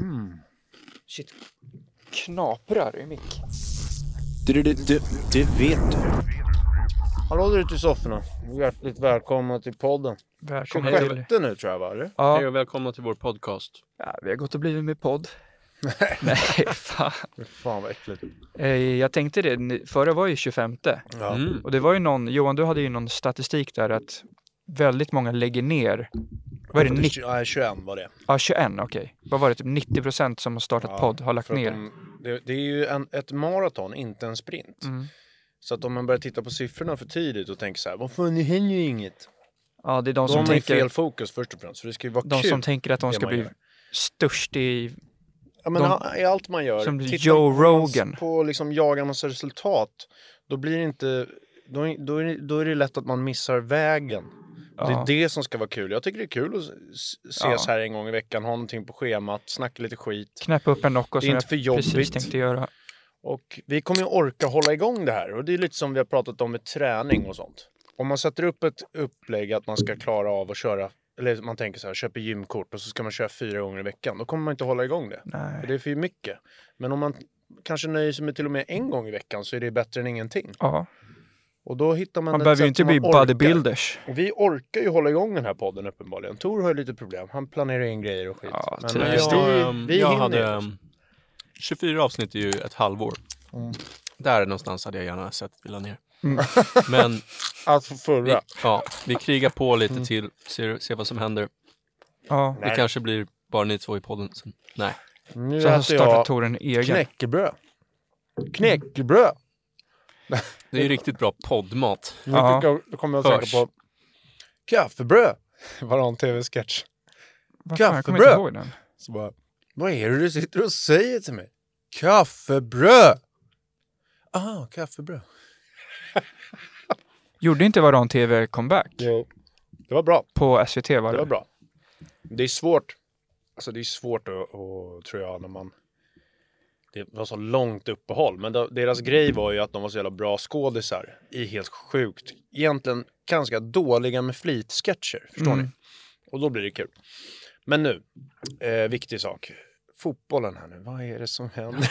today. Shit, knaprar i mick. Du, du, du, du vet du. Hallå där ute i sofforna. Hjärtligt välkomna till podden. Välkommen till... 26 nu tror jag va? eller? Hej Ja, och välkomna till vår podcast. ja, vi har gått och blivit med podd. Nej, fan. Fan vad äckligt. Eh, Jag tänkte det, förra var ju 25. Ja. Mm. Och det var ju någon, Johan du hade ju någon statistik där att väldigt många lägger ner. Vad är det? 90, Nej, 21 var det. ja, 21, okej. Vad var det? Typ 90 procent som har startat Ja, podd har lagt ner. de, det, det är ju en, ett maraton, inte en sprint. Mm. Så att om man börjar titta på siffrorna för tidigt och tänker så här, vad fan, det händer ju inget. Ja, det är de Då som tänker, fel fokus först och främst. För det ska ju vara de kul. som tänker att de ska bli gör. störst i... Ja, men de- i allt man gör. som tittar Joe på- Rogan. På liksom jaga massa resultat. Då blir det inte, då, då, är, det- då är det lätt att man missar vägen. Det är det som ska vara kul. Jag tycker det är kul att ses här en gång i veckan, ha någonting på schemat, snacka lite skit. Knäppa upp en Nocco som inte för jag precis tänkte göra. Och vi kommer ju orka hålla igång det här. Och det är lite som vi har pratat om med träning och sånt. Om man sätter upp ett upplägg att man ska klara av att köra, eller man tänker så här, köper gymkort och så ska man köra fyra gånger i veckan. Då kommer man inte hålla igång det. För Nej. det är för mycket. Men om man kanske nöjer sig med till och med en gång i veckan så är det bättre än ingenting. Ja, Och då hittar man, man behöver ju inte bli bodybuilders. Och vi orkar ju hålla igång den här podden uppenbarligen. Tor har ju lite problem. Han planerar in grejer och skit. Ja, Men till eh, viss Jag, vi, vi jag hinner hade ju. ehm, 24 avsnitt är ju ett halvår. Mm. Där någonstans hade jag gärna sett att vi la ner. Mm. Men Alltså vi, förra. ja, vi krigar på lite Mm. till, ser, ser vad som händer. Ja, Det kanske blir bara ni två i podden. Sen. Nej. Nu så har äter jag Tor en egen. knäckebröd. Knäckebröd! Det är ju riktigt bra poddmat. Ja. då kommer jag att tänka på kaffebröd. Var det en tv-sketch? Kaffebröd. ihåg den. Så bara, vad är det du sitter och säger till mig? Kaffebröd! Ah, kaffebröd. Gjorde inte Varan TV comeback? Jo. Det var bra. På SVT var Det det? var bra. Det är svårt. Alltså det är svårt att, att tror jag, när man... Det var så långt uppehåll. Men då, deras grej var ju att de var så jävla bra skådisar i helt sjukt, egentligen ganska dåliga med flit-sketcher. Förstår Mm. ni? Och då blir det kul. Men nu, eh, viktig sak. Fotbollen här nu, vad är det som händer?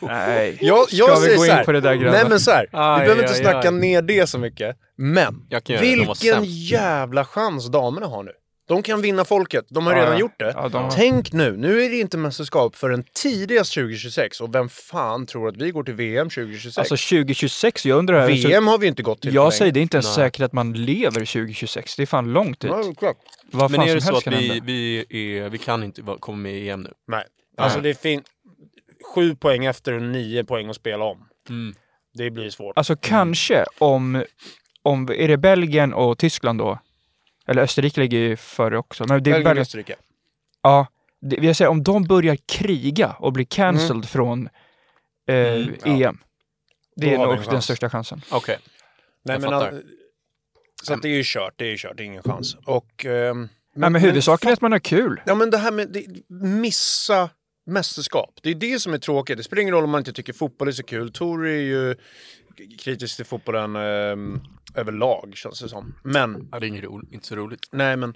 Nej. Jag, Ska jag vi säger gå in på det där gröna? Nej men så här, vi Aj, behöver inte aj, snacka aj. ner det så mycket. Men, vilken jävla chans damerna har nu. De kan vinna folket, de har Ja, redan ja. gjort det. Ja, de har- Tänk nu, nu är det inte mästerskap förrän tidigast 2026 och vem fan tror att vi går till VM 2026? Alltså 2026, jag undrar... alltså, VM har vi inte gått till jag säger det är inte ens Nej. säkert att man lever 2026. Det är fan långt dit. Ja, klart. Vad Men fan är det så att vi, vi, är, vi kan inte komma med i EM nu? Nej. Alltså det finns sju poäng efter och nio poäng att spela om. Mm. Det blir svårt. Alltså kanske om, om... Är det Belgien och Tyskland då? Eller Österrike ligger ju före också. Men det är Belgien Österrike. ja, det, jag säger, om de börjar kriga och blir cancelled från eh, Mm, ja. EM. Det är Då vi nog en den chans. största chansen. Okej. Nej, Jag men, all- så att det är ju kört, det är ju kört, det är ingen chans. Och... ehm, Nej, men huvudsaken är att man har kul. Ja men det här med det, missa mästerskap. Det är det som är tråkigt. Det spelar ingen roll om man inte tycker fotboll är så kul. Tor är ju kritisk till fotbollen ehm, överlag känns det som. Men, Ja, det är inget ro, inte så roligt. nej men,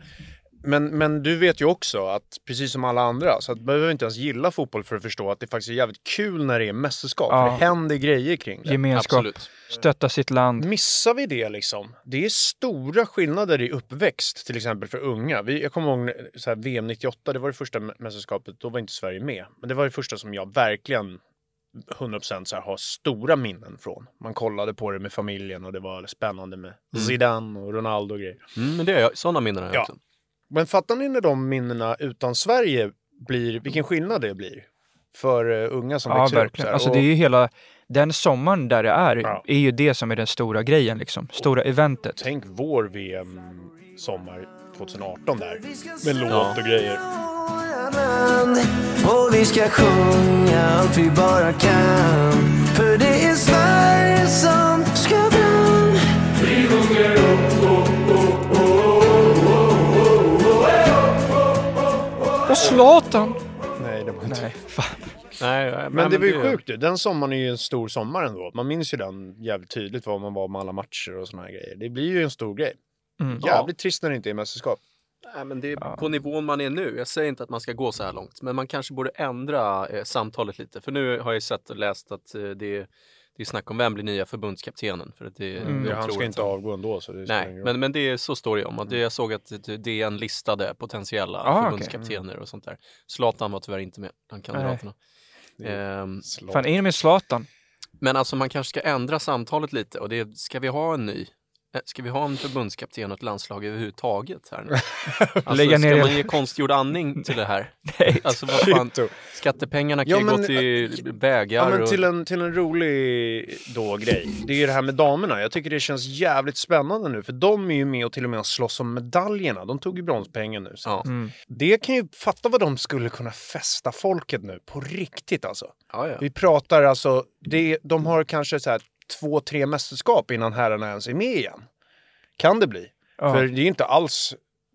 men, men du vet ju också att precis som alla andra så att du behöver inte ens gilla fotboll för att förstå att det faktiskt är jävligt kul när det är mästerskap. Ja. För det händer grejer kring det. Gemenskap, Absolut. stötta sitt land. Missar vi det liksom? Det är stora skillnader i uppväxt, till exempel för unga. Vi, jag kommer ihåg så här, VM 98, det var det första mä- mästerskapet, då var inte Sverige med. Men det var det första som jag verkligen 100% så här, har stora minnen från. Man kollade på det med familjen och det var spännande med Zidane och Ronaldo och grejer. Mm, men det är sådana minnen har jag Ja. också. Men fattar ni när de minnena utan Sverige blir, vilken skillnad det blir? För uh, unga som Ja, växer upp. Verkligen. här. Alltså Och- det är ju hela, den sommaren där det är, Ja. är ju det som är den stora grejen liksom. Stora eventet. Tänk vår VM-sommar 2018 där. Med låt Ja. och grejer. Och vi ska sjunga allt vi bara kan För det är Sverige som ska fram Och Zlatan! Nej, det var inte. Nej, fan. Nej, nej, Men det var ju sjukt ju. Den sommaren är ju en stor sommar ändå. Man minns ju den jävligt tydligt var man var med alla matcher och såna här grejer. Det blir ju en stor grej. Mm. Jävligt trist när det inte är mästerskap. Nej, men det är på nivån man är nu. Jag säger inte att man ska gå så här långt, men man kanske borde ändra eh, samtalet lite. För nu har jag sett och läst att eh, det, det är snack om vem blir nya förbundskaptenen. För att det, Mm. Han ska att inte avgå ändå. Så det Nej, men, men det är, så står det om. Och det, jag såg att det- DN listade potentiella Ah, förbundskaptener och sånt där. Zlatan var tyvärr inte med bland kandidaterna. Ehm, Slag. Fan, in med Zlatan. men alltså man kanske ska ändra samtalet lite och det, ska vi ha en ny? Eh, Ska vi ha en förbundskapten och ett landslag överhuvudtaget här nu? Alltså, Lägga ner ska man ge konstgjord andning till det här? Nej. Alltså vad fan, skattepengarna kan Ja, ju men, gå till vägar Ja, men och... till, en, till en rolig då grej. Det är ju det här med damerna. Jag tycker det känns jävligt spännande nu. För de är ju med och till och med slåss om medaljerna. De tog ju bronspengen nu. Så. Ja. Mm. Det kan ju fatta vad de skulle kunna fästa folket nu. På riktigt alltså. Ja, ja. Vi pratar alltså, det, de har kanske så här två, tre mästerskap innan herrarna ens är med igen. Kan det bli. Ja. För det är inte alls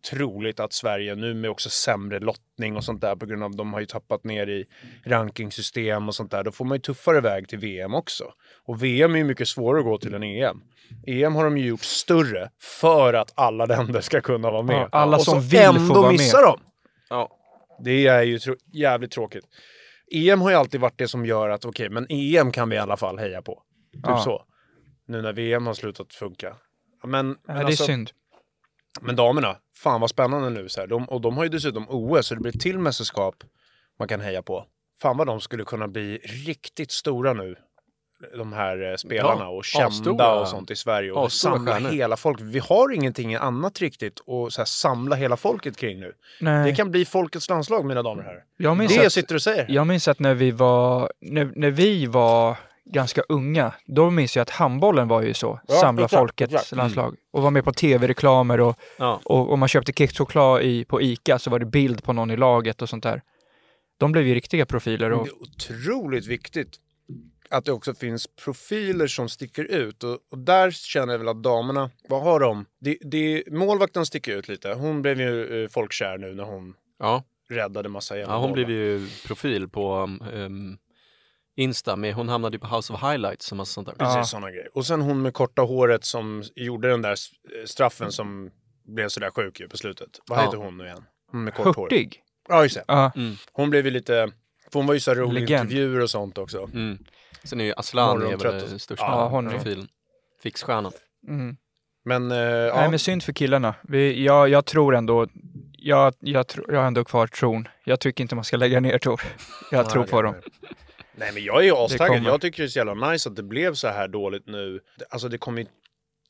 troligt att Sverige nu med också sämre lottning och sånt där på grund av att de har ju tappat ner i rankingsystem och sånt där. Då får man ju tuffare väg till VM också. Och VM är ju mycket svårare att gå till än EM. EM har de ju gjort större för att alla länder ska kunna vara med. Ja, alla och som så vill ändå få vara missar med. de. Ja. Det är ju tro- jävligt tråkigt. EM har ju alltid varit det som gör att okej, men EM kan vi i alla fall heja på. Typ Ja. så. Nu när VM har slutat funka. Men, Ja, men, det är alltså, synd. men damerna, fan vad spännande nu. Så här. De, och de har ju dessutom OS, så det blir till mästerskap man kan heja på. Fan vad de skulle kunna bli riktigt stora nu. De här eh, spelarna Ja, och kända och sånt i Sverige. Och samla stjärnor. hela folket. Vi har ingenting annat riktigt att så här, samla hela folket kring nu. Nej. Det kan bli folkets landslag mina damer och herrar. jag, Det jag att, sitter och säger. jag minns att när vi var, när, när vi var ganska unga, då minns jag att handbollen var ju så. Ja, samla exakt, folkets exakt. Mm. landslag. Och var med på tv-reklamer och, Ja. och om man köpte kexchoklad i, på Ica så var det bild på någon i laget och sånt där. De blev ju riktiga profiler. Och, Det är otroligt viktigt att det också finns profiler som sticker ut. Och, och där känner jag väl att damerna, vad har de? Det, det, målvakten sticker ut lite. Hon blev ju eh, folkkär nu när hon Ja. räddade massa ja, genomgångar. hon blev ju profil på um, Insta, men hon hamnade ju på House of Highlights och massa sånt där. Precis, Ja. såna grejer. Och sen hon med korta håret som gjorde den där eh, straffen som blev sådär sjuk ju på slutet. Vad Ja. heter hon nu igen? Hon med kort hår. Hurtig. Ja, just det. Ja. Hon blev ju lite... För hon var ju så roliga Legend. intervjuer och sånt också. Mm. Sen är ju Aslan är väl den största Ja, hon är- profilen. Fixstjärnan. Mm. Men, eh, ja. Nej men synd för killarna. Vi, jag, jag tror ändå, jag, jag, tror- jag har ändå kvar tron. Jag tycker inte man ska lägga ner Tor. Jag tror på dem. Nej men jag är ju astaggad. Jag tycker det är så jävla nice att det blev så här dåligt nu. Alltså det kommer ju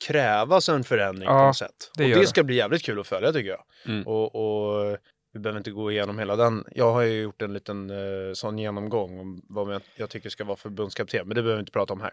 krävas en förändring på Ja, något sätt. det och det det. ska bli jävligt kul att följa tycker jag. Mm. Och, och vi behöver inte gå igenom hela den. Jag har ju gjort en liten eh, sån genomgång om vad jag, jag tycker ska vara förbundskapten. Men det behöver vi inte prata om här.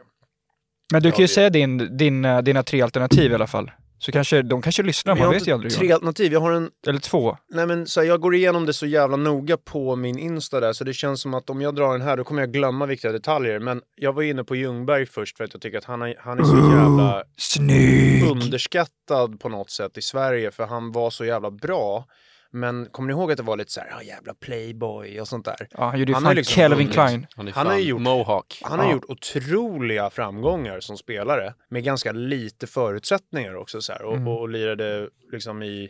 Men du kan ju det- säga din, din, eh, dina tre alternativ i alla fall. Så kanske, de kanske lyssnar, man vet ju aldrig. tre alternativ. Jag har en Eller två. Nej men så här, jag går igenom det så jävla noga på min Insta där så det känns som att om jag drar den här då kommer jag glömma viktiga detaljer. Men jag var inne på Ljungberg först för att jag tycker att han är, han är så jävla Snygg! underskattad på något sätt i Sverige för han var så jävla bra. Men kommer ni ihåg att det var lite så här, ja jävla playboy och sånt där. Ja, han gjorde ju Han har fan liksom Calvin vunnit. Klein. Han, är Han har gjort- Mohawk. Han har Ja. gjort otroliga framgångar som spelare med ganska lite förutsättningar också så här. Och, Mm. och lirade liksom i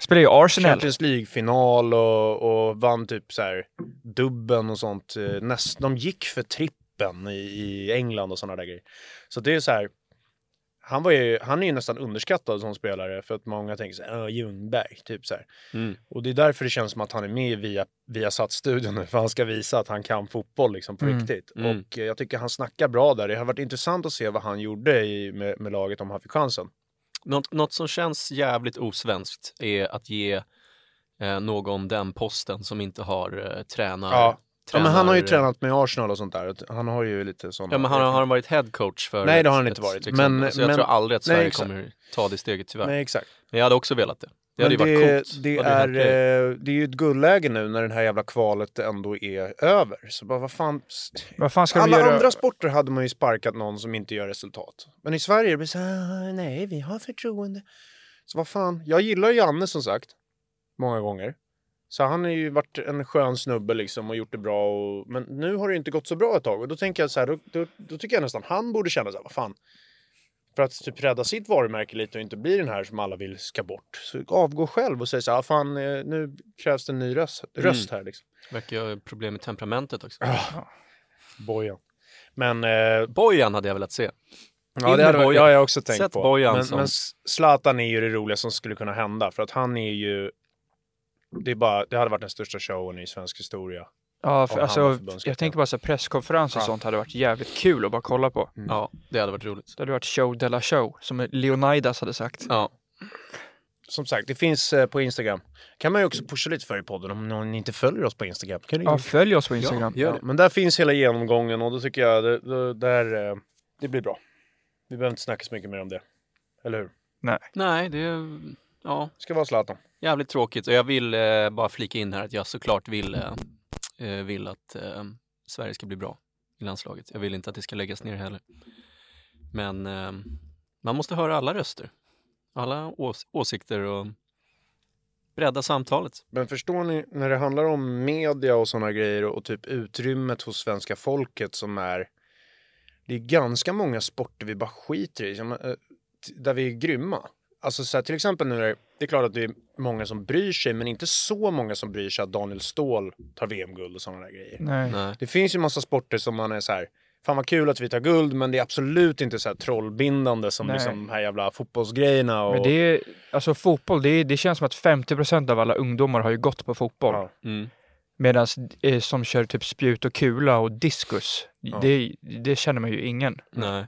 Spelar ju Arsenal. Champions League-final och, och vann typ så här dubben och sånt. Eh, Näst, de gick för trippen i, i England och sådana där grejer. Så det är så här. Han, var ju, han är ju nästan underskattad som spelare för att många tänker så här, "Åh, Ljungberg, typ så här. Mm. Och det är därför det känns som att han är med via, via studion nu, för han ska visa att han kan fotboll liksom på Mm. riktigt. Mm. Och eh, jag tycker han snackar bra där. Det har varit intressant att se vad han gjorde i, med, med laget om han fick chansen. Något, något som känns jävligt osvenskt är att ge eh, någon den posten som inte har eh, tränar... Ja. Ja, men han har ju tränar- tränat med Arsenal och sånt där. Han har ju lite sådana... Ja, men han, har han varit head coach för Nej, det ett- har han inte ett- varit. Liksom. Men- alltså, jag men- tror aldrig att nej, Sverige exakt. kommer ta det steget tyvärr. Nej, exakt. Men jag hade också velat det. Det hade ju Men varit coolt. Det, ju är, eh, det är ju ett guldläge nu när det här jävla kvalet ändå är över. Så bara, vad fan. Vad fan ska Alla göra? andra sporter hade man ju sparkat någon som inte gör resultat. Men i Sverige blir det så här, nej, vi har förtroende. Så vad fan, jag gillar Janne som sagt. Många gånger. Så han har ju varit en skön snubbe liksom och gjort det bra. Och, men nu har det inte gått så bra ett tag. Och då tänker jag så här, då, då, då tycker jag nästan han borde känna så här, vad fan. För att typ rädda sitt varumärke lite och inte bli den här som alla vill ska bort. Så avgå själv och säg så här, "Ah, fan eh, nu krävs det en ny röst, röst här liksom. Verkar ju ha problem med temperamentet också. Bojan. Men eh, Bojan hade jag velat se. Ja, In det hade, jag har också tänkt Sätt på. Bojan men, som- men Zlatan är ju det roliga som skulle kunna hända. För att han är ju... Det, är bara, det hade varit den största showen i svensk historia. Ja, för, alltså, jag tänker bara så här, presskonferens och Ja. sånt hade varit jävligt kul att bara kolla på. Ja, det hade varit roligt. Det hade varit show de la show, som Leonidas hade sagt. Ja, Som sagt, det finns eh, på Instagram. kan man ju också pusha lite för i podden om någon inte följer oss på Instagram. Kan ni... Ja, följ oss på Instagram. gör Ja, det. men där finns hela genomgången och då tycker jag det, det, där, eh, det blir bra. Vi behöver inte snacka så mycket mer om det. Eller hur? Nej, det är ja, ska vara Zlatan. jävligt tråkigt. Och jag vill eh, bara flika in här att jag såklart vill, eh, eh, vill att eh, Sverige ska bli bra i landslaget. Jag vill inte att det ska läggas ner heller. Men eh, man måste höra alla röster, alla ås- åsikter och bredda samtalet. Men förstår ni, när det handlar om media och sådana grejer och, typ utrymmet hos svenska folket som är... Det är ganska många sporter vi bara skiter i, eh, där vi är grymma. Alltså så här, till exempel nu är det, är klart att det är många som bryr sig, men inte så många som bryr sig att Daniel Ståhl tar VM-guld och sådana där grejer. Nej. Nej. Det finns ju massa sporter som man är så här, fan vad kul att vi tar guld, men det är absolut inte så här trollbindande som Nej. liksom de här jävla fotbollsgrejerna. Och, Men det är, alltså fotboll, det, är, det känns som att 50% av alla ungdomar har ju gått på fotboll. Ja. Mm. Medan eh, som kör typ spjut och kula och diskus, det, det känner man ju ingen. Nej.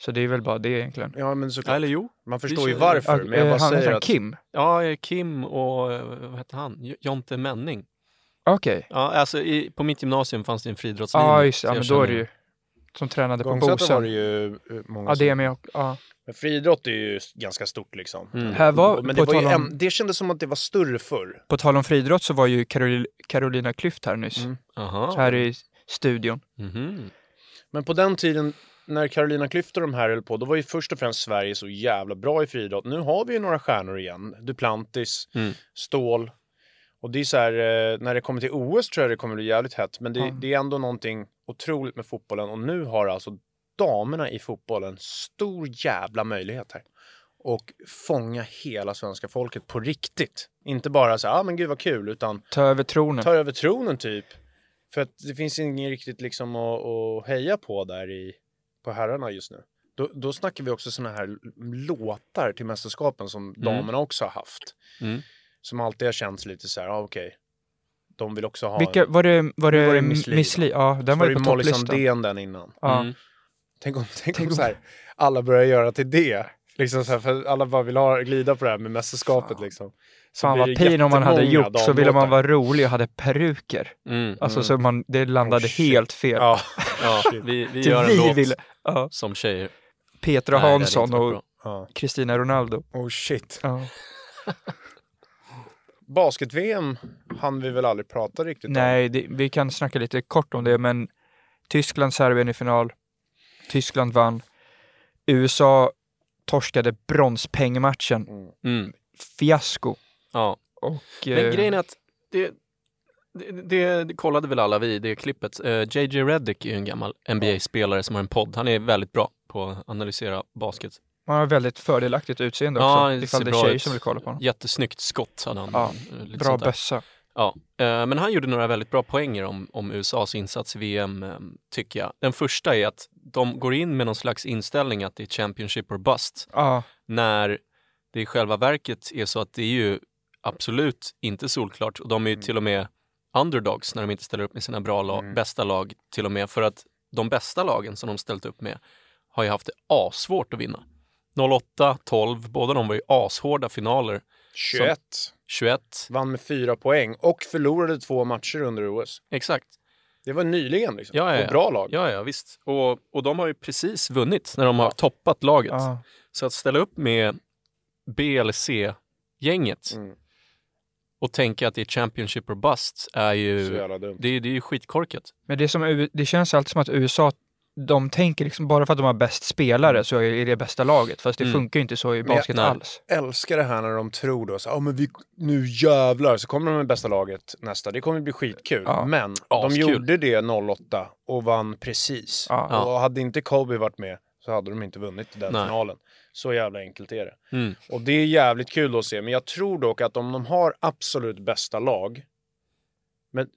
Så det är väl bara det egentligen. Ja, men såklart. Eller jo. Man förstår ju varför, men jag eh, bara han, säger att... Kim? Ja, eh, Kim och eh, vad hette han? Jonte Menning. Okej. Ja, alltså i, på mitt gymnasium fanns det en friidrottslinje. Ja, just det. Ja, men då är det ju som tränade på Gångsätta var det Bosön. ju många Ja, det är med och, ja. Men friidrott är ju ganska stort liksom. Mm. Här var, Men på, det, var ju om, det kändes som att det var större förr. på tal om friidrott så var ju Carol, Carolina Klüft här nyss. Mm. Aha. Så här i studion. Mhm. Men på den tiden när Carolina Klüft och de här höll på, då var ju först och främst Sverige så jävla bra i friidrott. Nu har vi ju några stjärnor igen. Duplantis, Mm. Stål. Och det är så här, eh, när det kommer till OS tror jag det kommer bli jävligt hett. Men det, Ja. det är ändå någonting otroligt med fotbollen. Och nu har alltså damerna i fotbollen stor jävla möjlighet här. Och fånga hela svenska folket på riktigt. Inte bara så här, ah, men gud vad kul, utan Ta över tronen. tar över tronen typ. För att det finns ingen riktigt liksom att, att heja på där i, på herrarna just nu. Då, då snackar vi också såna här låtar till mästerskapen som damerna också har haft. Mm. Som alltid har känts lite så här, ah, okej. De vill också ha... Vilka, var det, var det, var det Miss Li, Miss Li? Ja, den så var ju på Molly topplistan. Sandén den innan. Ja. Mm. Tänk om, tänk Tänk om så här, alla börjar göra till det. Liksom så här, för alla bara vill ha, glida på det här med mästerskapet liksom. Så Fan vad pin om man hade gjort så ville man vara rolig och hade peruker. Mm. Alltså så man, det landade Oh, shit. helt fel. Ja, Ja, vi, vi Till gör en vi låt ville. Ja. som tjejer. Petra Nej, Hansson och. Kristina Ronaldo. Oh shit. Ja. Basket-VM hann vi väl aldrig prata riktigt om. Nej, vi kan snacka lite kort om det, men Tyskland, Serbien i final. Tyskland vann. USA torskade bronspengematchen. Mm. Mm. Fiasko. Ja. Och, Men eh, grejen är att det, det, det, kollade väl alla vi, det klippet. Uh, JJ Redick är ju en gammal NBA-spelare som har en podd. Han är väldigt bra på att analysera basket. man har väldigt fördelaktigt utseende Ja, också. ifall ser det är bra tjejer ut. som vill kolla på honom. Jättesnyggt skott hade han. Ja, eh, Bra bössa. Ja, eh, men han gjorde några väldigt bra poänger om, om USAs insats i VM, eh, tycker jag. Den första är att de går in med någon slags inställning att det är Championship or bust, Ja, när det i själva verket är så att det är ju absolut inte solklart och de är ju till och med underdogs när de inte ställer upp med sina bra lag, bästa lag till och med för att de bästa lagen som de ställt upp med har ju haft det assvårt att vinna. 08, 12, båda de var ju ashårda finaler. 21. 21, Vann med fyra poäng och förlorade två matcher under OS. exakt. Det var nyligen liksom. Ja, ja, Och ja. bra lag. Ja, ja visst. Och, och de har ju precis vunnit när de har toppat laget. Så att ställa upp med B eller C gänget Mm. Och tänka att det är Championship or bust är ju, jävla dumt. det, det är ju skitkorkat. Men det, är som, det känns alltid som att USA, de tänker liksom bara för att de har bäst spelare så är det bästa laget. Fast det Mm. funkar ju inte så i Men jag- basket nej. alls. älskar det här när de tror då så, ja men vi, nu jävlar, så kommer de med bästa laget nästa. Det kommer bli skitkul. Ja. Men de Askul. gjorde det 08 och vann precis. Ja. Och hade inte Kobe varit med så hade de inte vunnit den Nej. finalen. Så jävla enkelt är det. Mm. Och det är jävligt kul att se, men jag tror dock att om de har absolut bästa lag, men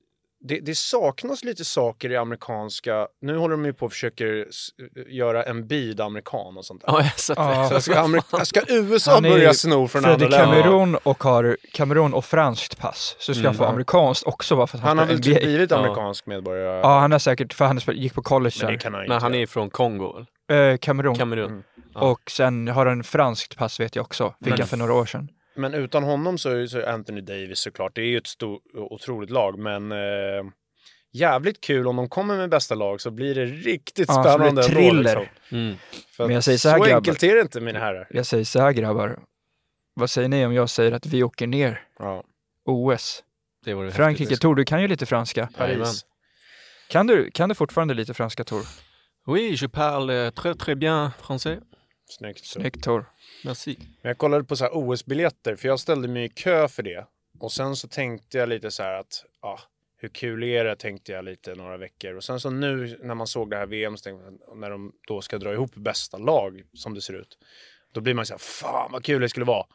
det, det saknas lite saker i amerikanska, nu håller de ju på och försöker s- göra en bid amerikan och sånt där. Ja, sett Ja. det. Så ska, Amerika, ska USA Han börja sno från För andra att det är länder? Kamerun och har Kamerun och franskt pass så ska han få Mm. amerikanskt också bara för att Han han, har väl typ blivit Ja. amerikansk medborgare? Ja, han har säkert, för han gick på college men det där. kan han inte Men han är från Kongo, väl? Eh, Kamerun. Kamerun. Mm. Ja. Och sen har han franskt pass vet jag också. Fick Men- han för några år sedan. Men utan honom så är så är Anthony Davis såklart. Det är ju ett stort, otroligt lag, men eh, jävligt kul om de kommer med bästa lag så blir det riktigt Ja, så spännande ändå, thriller. liksom. Mm. Men jag säger så här, grabbar. enkelt är det inte mina herrar. Jag säger så här grabbar. Vad säger ni om jag säger att vi åker ner Ja. OS? Det var det Frankrike, häftigt. Tor, du kan ju lite franska. Paris. Kan du, kan du fortfarande lite franska Tor? Oui, je parle euh, très très bien français. Snyggt. Snyggt Tor. Merci. Men jag kollade på så här OS-biljetter, för jag ställde mig i kö för det. Och sen så tänkte jag lite så här att, ja, hur kul är det, tänkte jag lite några veckor. Och sen så nu när man såg det här VM, så tänkte jag, när de då ska dra ihop bästa lag, som det ser ut, då blir man så här, fan vad kul det skulle vara.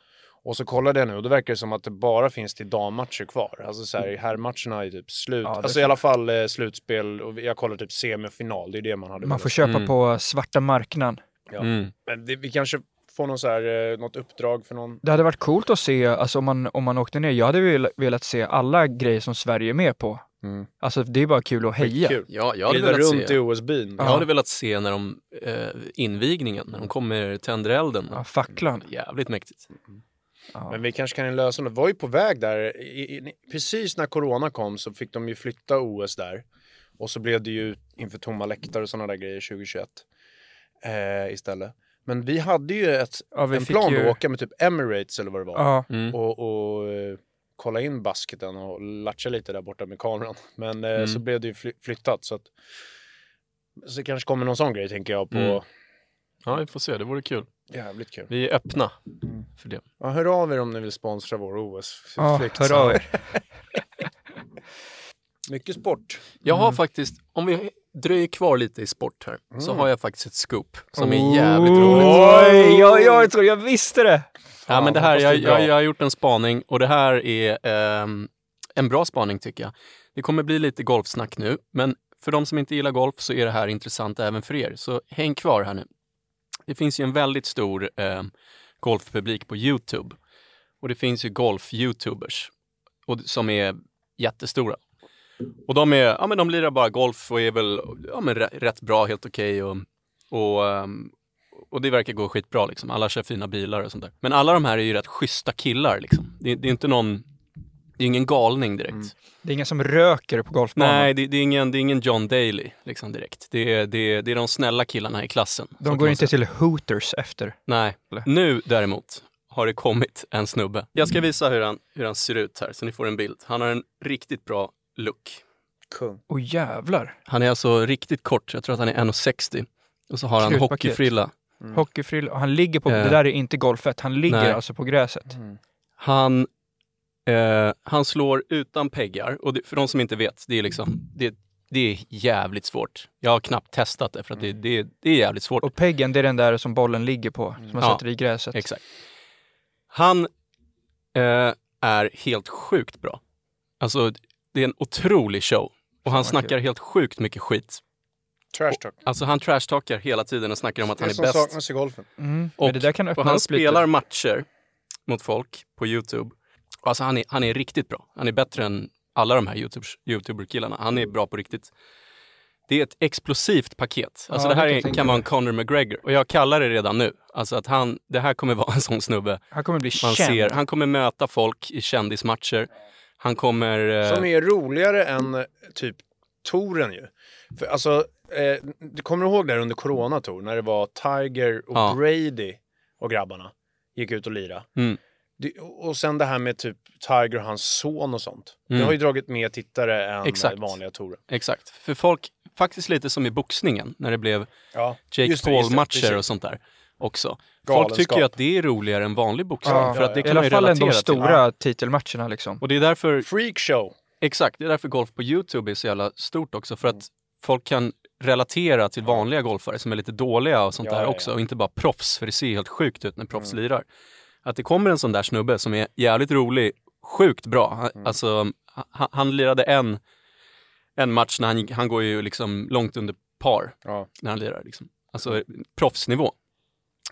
Och så kollade jag nu och då verkar det som att det bara finns till dammatcher kvar. Alltså så här, herrmatcherna är typ slut. Ja, alltså i alla fall eh, slutspel och jag kollar typ semifinal, det är det man hade Man får köpa Mm. på svarta marknaden. Ja. Mm. Men det, vi kanske får någon så här, eh, något uppdrag för någon. Det hade varit coolt att se, alltså om man, om man åkte ner, jag hade vel- velat se alla grejer som Sverige är med på. Mm. Alltså det är bara kul att heja. Kul. Ja, jag hade Glida velat runt se. i OS-byn. Jag hade velat se när de, eh, invigningen, när de kommer tänder elden. Ja, facklan. Jävligt mäktigt. Ja. Men vi kanske kan lösa det. var ju på väg där, i, i, precis när corona kom så fick de ju flytta OS där. Och så blev det ju inför tomma läktare och sådana där grejer 2021 eh, istället. Men vi hade ju ett, Ja, en plan ju- att åka med typ Emirates eller vad det var. Ja, Mm. Och, och eh, kolla in basketen och latcha lite där borta med kameran. Men eh, Mm. så blev det ju fly, flyttat så att så det kanske kommer någon sån grej tänker jag på. Mm. Ja, vi får se. Det vore kul. Jävligt kul. Vi är öppna Mm. för det. Ja, hör av er om ni vill sponsra vår OS-flykt. ja hör av er. Mycket sport. Jag har Mm. faktiskt, om vi dröjer kvar lite i sport här, så Mm. har jag faktiskt ett scoop som Oh. är jävligt roligt. Oj, ja, jag tror jag visste det! Ja, men det här, jag, jag, jag har gjort en spaning och det här är ehm, en bra spaning tycker jag. Det kommer bli lite golfsnack nu, men för de som inte gillar golf så är det här intressant även för er. Så häng kvar här nu. Det finns ju en väldigt stor ehm, golfpublik på Youtube och det finns ju golf-youtubers och, som är jättestora. Och de, är, ja, men de lirar bara golf och är väl ja, men rätt, bra, helt okej. och, och, ehm, och det verkar gå skitbra liksom. Alla kör fina bilar och sånt där. Men alla de här är ju rätt schyssta killar liksom. Det, det är inte någon, det är ingen galning direkt. Mm. Det är ingen som röker på golfbanan. Nej, det, det, är ingen, det är ingen John Daly liksom direkt. Det är, det, är, det är de snälla killarna i klassen. De går inte till Hooters efter. Nej, Eller? nu däremot har det kommit en snubbe. Jag ska visa hur han, hur han ser ut här så ni får en bild. Han har en riktigt bra look. Kung. Åh jävlar! Han är alltså riktigt kort, jag tror att han är 1,60. Och så har han Krutpaket. hockeyfrilla. Hockeyfrill, och han ligger på, Eh. det där är inte golfet, han ligger Nej. alltså på gräset. Han, eh, han slår utan peggar och det, för de som inte vet, det är liksom, det, det är jävligt svårt. Jag har knappt testat det för att det, det, det är jävligt svårt. Och peggen, det är den där som bollen ligger på, som man Ja, sätter i gräset. Exakt. Han eh, är helt sjukt bra. Alltså, det är en otrolig show. Och han snackar helt sjukt mycket skit. Trash talk. Alltså han trashtalkar hela tiden och snackar om att han är är som bäst. saknas i golfen. Mm. Och- Men det där kan öppna Och han upp spelar lite. matcher mot folk på Youtube. Alltså han är, han är riktigt bra. Han är bättre än alla de här YouTubers- YouTuber-killarna. Han är bra på riktigt. Det är ett explosivt paket. Alltså Ja, det här det kan är, tänka kan vara en. Conor McGregor. Och jag kallar det redan nu. Alltså att han, det här kommer vara en sån snubbe. Han kommer bli Man känd. ser, han kommer möta folk i kändismatcher. Han kommer... eh, Som är roligare än eh, typ touren ju. För, alltså, eh, du kommer ihåg där under corona tour när det var Tiger och Ja. Brady och grabbarna gick ut och lira. Mm. Det, och sen det här med typ Tiger och hans son och sånt. Det Mm. har ju dragit mer tittare än Exakt. vanliga tourer. Exakt. För folk, faktiskt lite som i boxningen, när det blev Ja, Jake det, det, Paul-matcher och sånt där också. Folk Galenskap. tycker ju att det är roligare än vanlig boxning. Ja, för att det I kan alla man ju fall relatera de till. stora titelmatcherna liksom. Och det är därför, Freakshow. exakt, det är därför golf på YouTube är så jävla stort också. För att folk kan relatera till vanliga golfare som är lite dåliga och sånt Ja, där ja, också. ja. Och inte bara proffs, för det ser helt sjukt ut när proffs lirar. Att det kommer en sån där snubbe som är jävligt rolig, sjukt bra. Han- Alltså, han, han lirade en, en match när han, han går ju liksom långt under par Ja. när han lirar. Liksom. Alltså proffsnivå.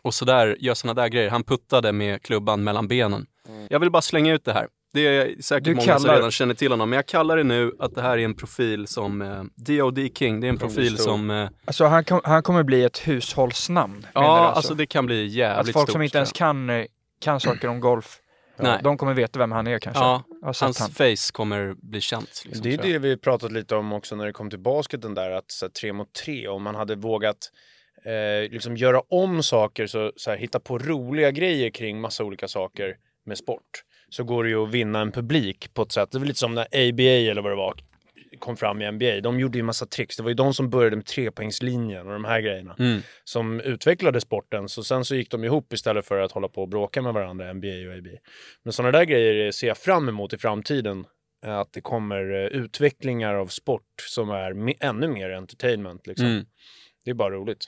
Och så där, gör såna där grejer. Han puttade med klubban mellan benen. Jag vill bara slänga ut det här. Det är säkert Du många som kallar- redan känner till honom, men jag kallar det nu att det här är en profil som eh, D.O.D. King, det är en profil som... Eh, Alltså han, kom, han kommer bli ett hushållsnamn. ja, alltså. alltså. det kan bli Att jävligt folk stort. som inte ens kan, eh, kan saker om golf, Nej. de kommer veta vem han är kanske. Ja, hans han. face kommer bli känt. Liksom, Det är det vi pratat lite om också när det kom till basketen där, att så här, tre mot tre, om man hade vågat eh, liksom göra om saker, så, så här, hitta på roliga grejer kring massa olika saker med sport, så går det ju att vinna en publik på ett sätt. Det var lite som när ABA eller vad det var kom fram i NBA. De gjorde ju massa tricks. Det var ju de som började med trepoängslinjen och de här grejerna Mm. som utvecklade sporten. Så sen så gick de ihop istället för att hålla på och bråka med varandra, NBA och ABA. Men sådana där grejer ser jag fram emot i framtiden. Att det kommer eh, utvecklingar av sport som är ännu mer entertainment. Liksom. Mm. Det är bara roligt.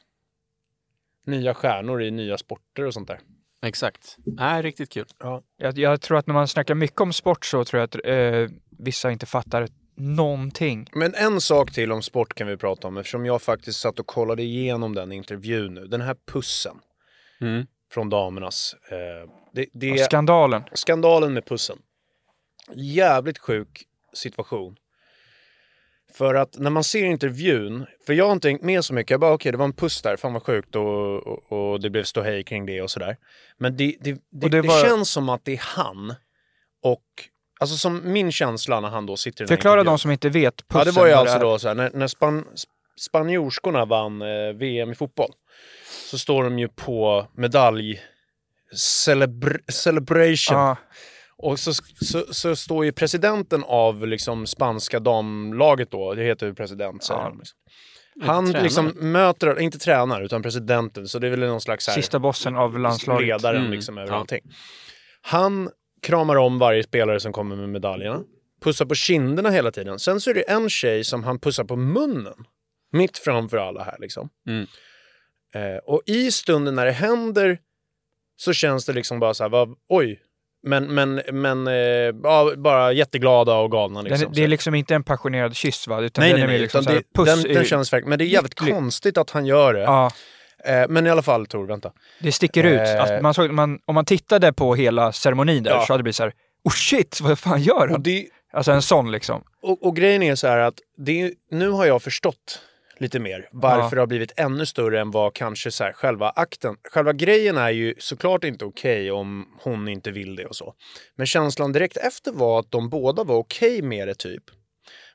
Nya stjärnor i nya sporter och sånt där. Exakt. Nej, riktigt kul. Jag, jag tror att när man snackar mycket om sport så tror jag att eh, vissa inte fattar någonting. Men en sak till om sport kan vi prata om eftersom jag faktiskt satt och kollade igenom den intervjun nu. Den här pussen Mm. från damernas. Eh, det, det skandalen. skandalen med pussen. Jävligt sjuk situation. För att när man ser intervjun, för jag har inte hängt med så mycket, jag bara okej det var en puss där, fan vad sjukt. Och, och, och det blev ståhej kring det och sådär. Men det, det, det, det var- känns som att det är han och, alltså som min känsla när han då sitter i Förklara de som inte vet pussen. Ja, det var ju alltså då så här, när, när span, spanjorskorna vann eh, VM i fotboll så står de ju på medalj celebr celebration. Ja, och så, så, så står ju presidenten av liksom spanska damlaget då, det heter ju president säger Ja. Liksom. Han liksom möter, inte tränare utan presidenten, så det är väl någon slags här, sista bossen av landslaget. ledaren Mm, liksom över ja. allting. Han kramar om varje spelare som kommer med medaljerna, pussar på kinderna hela tiden. Sen så är det en tjej som han pussar på munnen, mitt framför alla här liksom. Mm. Eh, och i stunden när det händer så känns det liksom bara så här, vad, oj, men, men, men eh, ja, bara jätteglada och galna liksom. Den, det är liksom inte en passionerad kyss va? Utan nej, den nej, nej, liksom det, puss den, i- den känns verkligen, men det är jävligt ytterligt. konstigt att han gör det. Ja, Eh, men i alla fall Tor, vänta. det sticker ut. Eh. Att man såg, man, om man tittade på hela ceremonin där Ja. så hade det blivit så här, oh shit, vad fan gör han? det, Alltså en sån liksom. och, och grejen är så här att det nu har jag förstått lite mer varför Ja. det har blivit ännu större än vad kanske så här, själva akten. Själva grejen är ju såklart inte okej om hon inte vill det och så. Men känslan direkt efter var att de båda var okej med det typ.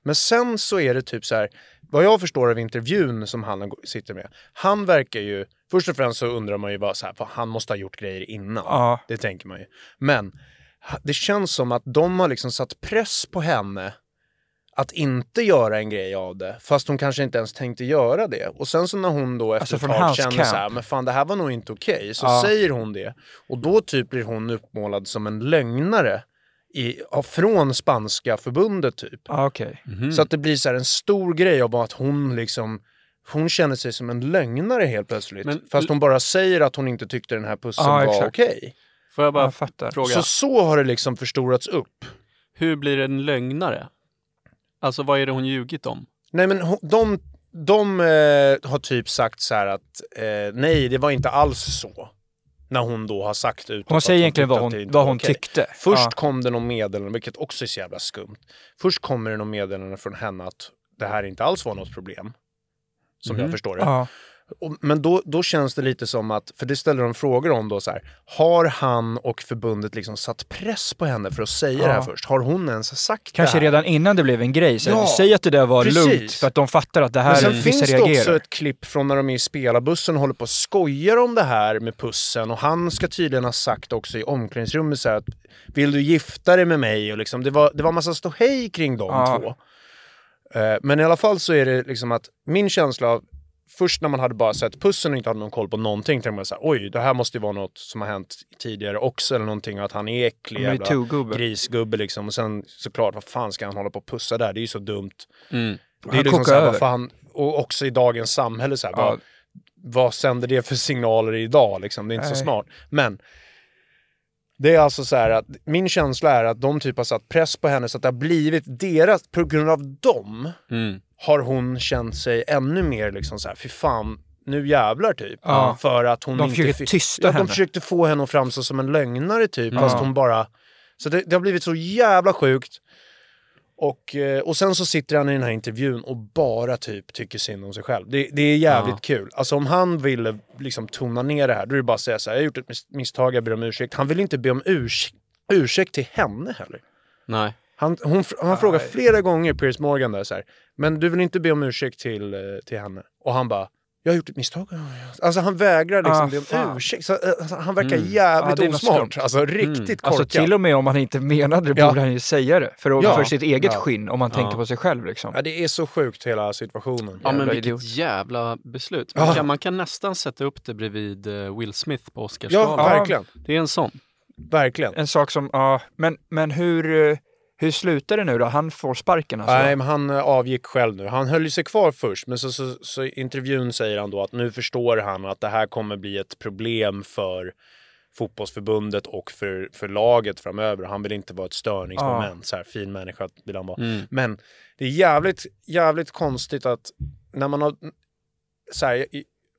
Men sen så är det typ så här, vad jag förstår av intervjun som han sitter med. Han verkar ju, först och främst så undrar man ju bara så här, han måste ha gjort grejer innan. Ja. Det tänker man ju. Men det känns som att de har liksom satt press på henne att inte göra en grej av det, fast hon kanske inte ens tänkte göra det. Och sen så när hon då efter Alltså ett tag känner camp. så här, men fan det här var nog inte okej, så Ja. säger hon det. Och då typ blir hon uppmålad som en lögnare i, från spanska förbundet typ. Ja, okej. Mhm. Så att det blir så här en stor grej av att hon liksom hon känner sig som en lögnare helt plötsligt. Men- fast hon bara säger att hon inte tyckte den här pussen Ja, var okej. Får jag bara Jag fråga, Så så har det liksom förstorats upp. hur blir det en lögnare? Alltså vad är det hon ljugit om? Nej men hon- de, de eh, har typ sagt så här att eh, nej det var inte alls så. När hon då har sagt utåt Hon säger egentligen vad hon, vad hon okej. tyckte. Först Ja. kom det någon meddelande, vilket också är så jävla skumt. Först kommer det någon meddelande från henne att det här inte alls var något problem. Som jag Mhm. förstår det. Ja. Men då, då känns det lite som att, för det ställer de frågor om då så här, har han och förbundet liksom satt press på henne för att säga det här Ja. först? Har hon ens sagt Kanske det här? redan innan det blev en grej. Så Ja, säg att det där var precis. lugnt för att de fattar att det Men här, sen vissa finns det reagerar. också ett klipp från när de är i spelarbussen och håller på och skojar om det här med pussen och han ska tydligen ha sagt också i omklädningsrummet så här att vill du gifta dig med mig? Och liksom, det, var, det var massa ståhej kring de Ja. två. Eh, Men i alla fall så är det liksom att min känsla av Först när man hade bara sett pussen och inte hade någon koll på någonting tänkte man så här, oj, det här måste ju vara något som har hänt tidigare också eller någonting och att han är äcklig jävla MeToo-gubbe. grisgubbe liksom. Och sen såklart, vad fan ska han hålla på och pussa där? Det är ju så dumt. Mm. Det Han är liksom kokar så här, vad fan, och också i dagens samhälle så här, Ja. vad, vad sänder det för signaler idag liksom? Det är inte så Nej. smart. Men det är alltså så här att min känsla är att de typ har satt press på henne så att det har blivit deras, på grund av dem Mm. har hon känt sig ännu mer liksom så här, fy fan, nu jävlar typ. Ja. För att hon De inte försöker fick- tysta ja, De henne. försökte få henne att framstå som en lögnare typ, Ja. fast hon bara... Så det, det har blivit så jävla sjukt. Och, eh, och sen så sitter han i den här intervjun och bara typ tycker synd om sig själv. Det, det är jävligt Ja. kul. Alltså om han ville liksom tona ner det här, då är det bara att säga så här, jag har gjort ett mis- misstag, jag ber om ursäkt. Han vill inte be om urs ursäkt till henne heller. Nej. Han, hon, han frågar flera gånger Piers Morgan där så här, men du vill inte be om ursäkt till, eh, till henne? Och han bara, jag har gjort ett misstag. Alltså han vägrar liksom Ah, be om ursäkt. Så, eh, alltså, han verkar Mm. Ja, jävligt det är något osmart. Alltså riktigt korkad. Alltså till och med om han inte menade det Ja. borde han ju säga det. För, Ja. för sitt eget Ja. skinn, om man tänker Ja. på sig själv liksom. Ja, det är så sjukt hela situationen. Ja men Jävla vilket idiot. jävla beslut. Man, Ja. kan, man kan nästan sätta upp det bredvid eh, Will Smith på Ja, Oscarsgalan. verkligen. Det är en sån. Verkligen. En sak som, ja, men, men hur, eh, hur slutar det nu då? Han får sparken alltså? Nej, men han eh, avgick själv nu. Han höll sig kvar först, men så, så, så intervjun säger han då att nu förstår han att det här kommer bli ett problem för fotbollsförbundet och för, för laget framöver. Han vill inte vara ett störningsmoment. Så här, fin människa vill han vara. Mm. Men det är jävligt, jävligt konstigt att när man har... Så här,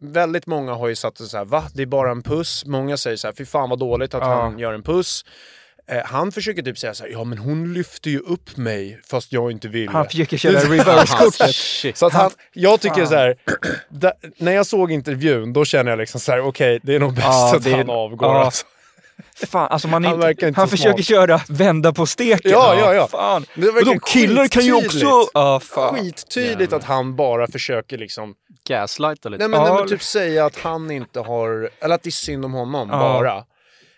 väldigt många har ju satt sig så här, va? Det är bara en puss. Många säger så här, fy fan vad dåligt att Ja. han gör en puss. Eh, han försöker typ säga så här, ja men hon lyfter ju upp mig fast jag inte vill. Han försöker köra reverse-kortet. Shit. Så att han, jag tycker Fan. så här, da, när jag såg intervjun då känner jag liksom så här, okej det är nog bäst Ja, att är- han avgår. ja. Alltså. Fan, alltså man Han inte, verkar inte han försöker smart. köra vända på steken. Ja, ja, ja. Fan. Det de killar kan ju också... Ja, fan. Skittydligt att han bara försöker liksom Gaslighta lite. Nej men, Ja. nej, men typ säga att han inte har, eller att det är synd om honom Ja. bara.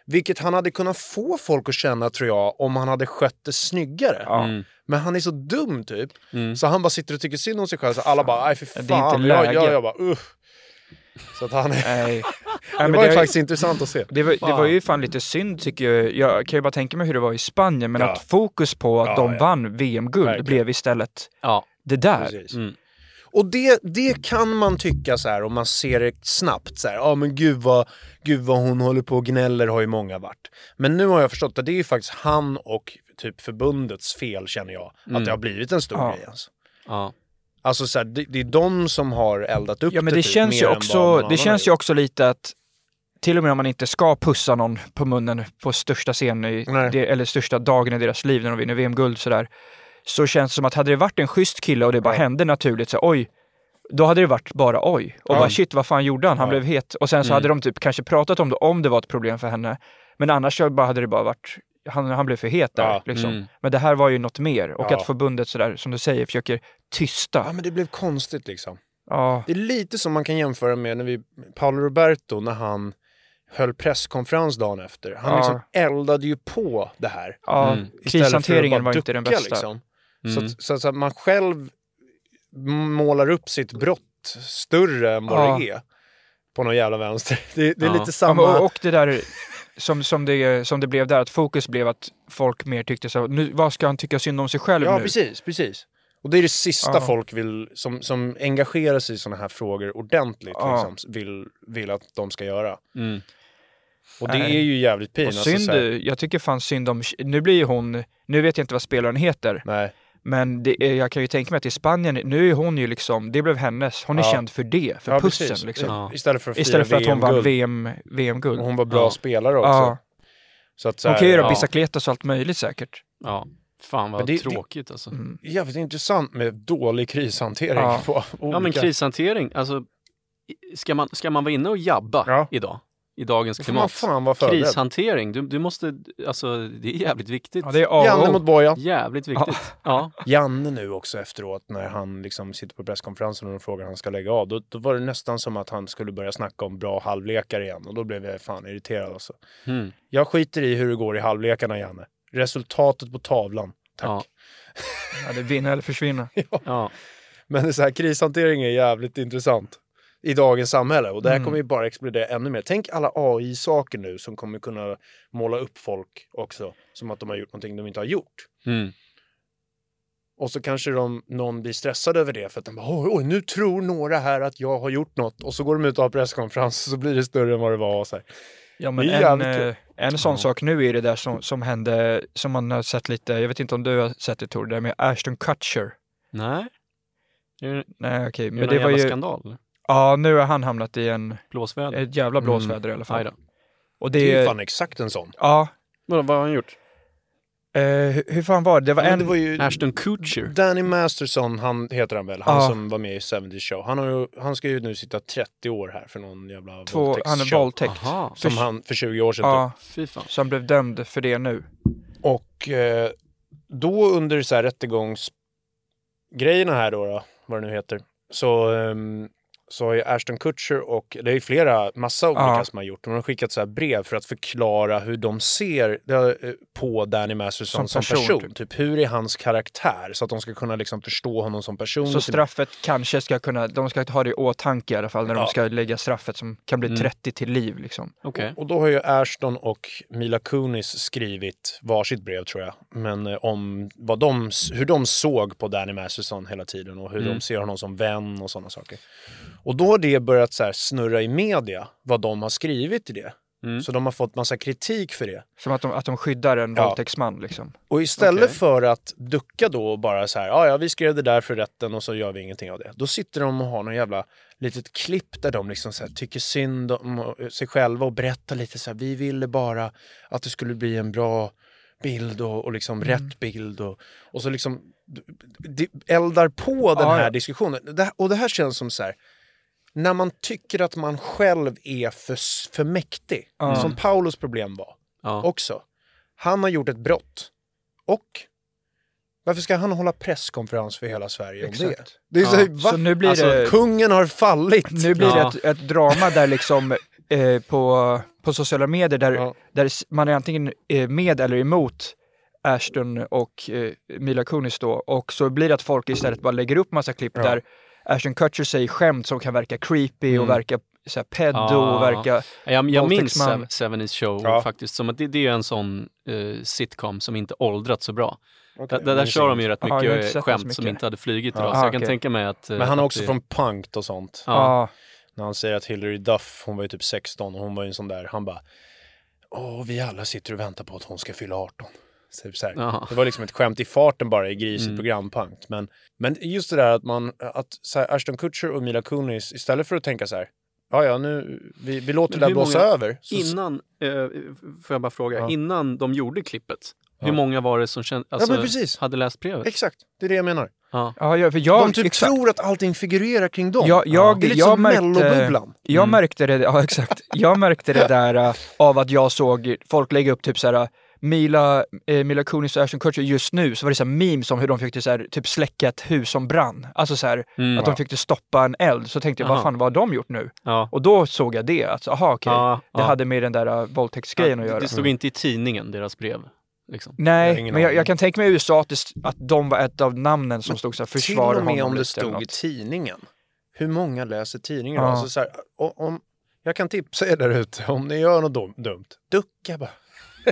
Vilket han hade kunnat få folk att känna tror jag om han hade skött det snyggare. Ja. Mm. Men han är så dum typ. Mm. Så han bara sitter och tycker synd om sig själv. Så alla bara, nej för Det är fan. inte jag, läge. jag, jag bara, usch. Så att han är... Nej. Det var ju det- faktiskt intressant att se. Det var, det Fan. var ju fan lite synd tycker jag. Jag kan ju bara tänka mig hur det var i Spanien, men Ja. att fokus på att Ja, de ja. vann VM-guld blev istället Ja. det där. Mm. Och det, det kan man tycka så här om man ser det snabbt så här, ja men gud vad, gud vad hon håller på och gnäller har ju många varit. Men nu har jag förstått att det är ju faktiskt han och typ förbundets fel känner jag, Mm. att det har blivit en stor Ja. grej alltså. Ja. Alltså så här, det, det är de som har eldat upp Ja men det typ, känns ju också, det känns ju också lite att till och med om man inte ska pussa någon på munnen på största scen i, Nej. det, eller största dagen i deras liv när de vinner VM-guld sådär. Så känns det som att hade det varit en schysst kille och det bara hände naturligt så oj, då hade det varit bara oj. Och Ja. bara shit, vad fan gjorde han? Han Ja. blev het. Och sen så Mm. hade de typ kanske pratat om det om det var ett problem för henne. Men annars så bara hade det bara varit, han, han blev för het där. Ja. Liksom. Mm. Men det här var ju något mer. Och att förbundet sådär, som du säger, försöker tysta. Ja men det blev konstigt liksom. Det är lite som man kan jämföra med när vi, Paolo Roberto när han höll presskonferens dagen efter. Han liksom eldade ju på det här. ja. Mm. Krishanteringen var inte den bästa. Liksom. Mm. Så, att, så, så att man själv målar upp sitt brott större än vad Ja. det är. På någon jävla vänster. Det, det är Ja. lite Ja, samma... men, och, och det där som, som, det, som det blev där, att fokus blev att folk mer tyckte så, nu, vad ska han tycka synd om sig själv ja, nu? precis, precis. Och det är det sista Ja. folk vill, som, som engagerar sig i sådana här frågor ordentligt, Ja. liksom, vill, vill att de ska göra. Mm. Och det Nej. är ju jävligt pin. Och alltså, synd, jag tycker fan synd om, nu blir ju hon, nu vet jag inte vad spelaren heter, Nej. Men det, är- jag kan ju tänka mig att i Spanien, nu är hon ju liksom, det blev hennes, hon är Ja. känd för det, för Ja, pussen liksom. Ja. Istället för att Istället för att hon vann VM-guld. VM, hon var bra Ja. spelare också. ja. Så att, så Hon här, kan ju göra ja. bicicletas och allt möjligt säkert. Ja. Fan vad det- det- tråkigt alltså. Mm. Jävligt intressant med dålig krishantering Ja. på Ja men olika... krishantering, alltså ska man, ska man vara inne och jabba Ja. idag? I dagens klimat? Krishantering, du, du måste, alltså det är jävligt viktigt. Ja, det är Janne mot Bojan. Jävligt viktigt. Ja. Janne nu också efteråt när han liksom sitter på presskonferensen och de frågar han ska lägga av. Då, då var det nästan som att han skulle börja snacka om bra halvlekar igen och då blev jag fan irriterad alltså. Mm. Jag skiter i hur det går i halvlekarna Janne. Resultatet på tavlan. Tack. Ja. Ja, det är vinna eller försvinna. Ja. Men det är så här, krishantering är jävligt intressant i dagens samhälle och det här Mm. kommer ju bara explodera ännu mer. Tänk alla AI-saker nu som kommer kunna måla upp folk också som att de har gjort någonting de inte har gjort. Mm. Och så kanske de, någon blir stressad över det för att de bara, oj, oj, nu tror några här att jag har gjort något. Och så går de ut och har presskonferens och så blir det större än vad det var. Och så här. Ja, men en, eh, en sån sak nu är det där som, som hände, som man har sett lite, jag vet inte om du har sett det Tor, det där med Ashton Kutcher. Nej. Är det, Nej okej, är det men det var ju, skandal? Ja nu har han hamnat i en, Blåsväder? ett jävla blåsväder i alla fall. Och Det är ju det, fan exakt en sån. ja, Vadå, vad har han gjort? eh, hur, hur fan var det? Det var Men en, det var ju Ashton Kutcher? Danny Masterson, han heter han väl, han Ja. som var med i 70 show. Han, har ju, han ska ju nu sitta 30 år här för någon jävla två, han är våldtäktsshow. våldtäkt. Som För- han för 20 år sedan typ. Ja, fy fan. så han blev dömd för det nu. Och eh, då under så här rättegångsgrejerna här då, då vad det nu heter, så, ehm, så har ju Ashton Kutcher och det är ju flera, massa olika Ja. som har gjort, de har skickat så här brev för att förklara hur de ser eh, på Danny Masterson som Som person. person, Typ. hur är hans karaktär? Så att de ska kunna liksom förstå honom som person. Så straffet kanske ska kunna, de ska ha det i åtanke i alla fall när Ja. de ska lägga straffet som kan bli Mm. 30 till liv liksom. Okej. Och då har ju Ashton och Mila Kunis skrivit varsitt brev tror jag. Men eh, om vad de, hur de såg på Danny Masterson hela tiden och hur Mm. de ser honom som vän och sådana saker. Och då har det börjat så snurra i media vad de har skrivit i det. Mm. Så de har fått massa kritik för det. Som att de, att de skyddar en Ja. våldtäktsman liksom. Och istället Okej. för att ducka då och bara så här, ja ja vi skrev det där för rätten och så gör vi ingenting av det. Då sitter de och har någon jävla litet klipp där de liksom så här, tycker synd om sig själva och berättar lite så här, vi ville bara att det skulle bli en bra bild och, och liksom rätt bild och, och så liksom d- d- eldar på den Ja, här ja. diskussionen. Det, och det här känns som så här, när man tycker att man själv är för, för mäktig, Ja. som Paulos problem var Ja. också. Han har gjort ett brott. Och varför ska han hålla presskonferens för hela Sverige om det? Exakt. det är Ja. så, va? Så nu blir Alltså, det, Kungen har fallit! nu blir Ja. det ett, ett drama där liksom eh, på, på sociala medier där, Ja. där man är antingen eh, med eller emot Ashton och eh, Mila Kunis då. Och så blir det att folk istället bara lägger upp massa klipp Ja. där Ashton Kutcher säger skämt som kan verka creepy och Mm. verka så här, pedo Ja. och verka... Jag, jag minns Våldtäktsman. Seven is Show Ja. faktiskt som att det, det är en sån eh, sitcom som inte åldrat så bra. Okej, där där kör de ju rätt mycket så skämt mycket. som inte hade flugit idag. Så Ah, jag kan tänka mig att... eh, Men han är också det- från Punkt och sånt. Ja. Ja. När han säger att Hillary Duff, hon var ju typ 16 och hon var ju en sån där, han bara Åh, vi alla sitter och väntar på att hon ska fylla 18. Så typ så här. Det var liksom ett skämt i farten bara i grisigt Mm. programpunkt. Men, men just det där att man, att så här, Ashton Kutcher och Mila Kunis, istället för att tänka så här, ja ja nu, vi, vi låter det där blåsa många- över. Så, Innan, eh, får jag bara fråga, Ja. innan de gjorde klippet, Ja. hur många var det som kände, alltså, precis. hade läst brevet? Exakt, det är det jag menar. Ja. Ja, ja, för jag, de typ exakt. tror att allting figurerar kring dem. Jag, jag, det är lite jag som mellobubblan. jag Mm. märkte det, ja exakt. Jag märkte det där äh, av att jag såg folk lägga upp typ såhär Mila, eh, Mila Kunis och Ashton Kutcher just nu så var det så här memes om hur de fick så här, typ släcka ett hus som brann. Alltså så här, Mm. att de fick stoppa en eld. Så tänkte jag, vad fan vad har de gjort nu? Ja. Och då såg jag det, att aha okej, Ja, det ja. hade med den där uh, våldtäktsgrejen att göra. Det stod inte i tidningen, deras brev. Liksom. Jag Nej, ingen men jag, jag kan tänka mig i USA att, det, att de var ett av namnen som stod så här, Till försvara och med honom om det stod i tidningen. Hur många läser tidningar? Ja. Alltså så här, om, jag kan tipsa er där ute, om ni gör något dum, dumt, ducka bara.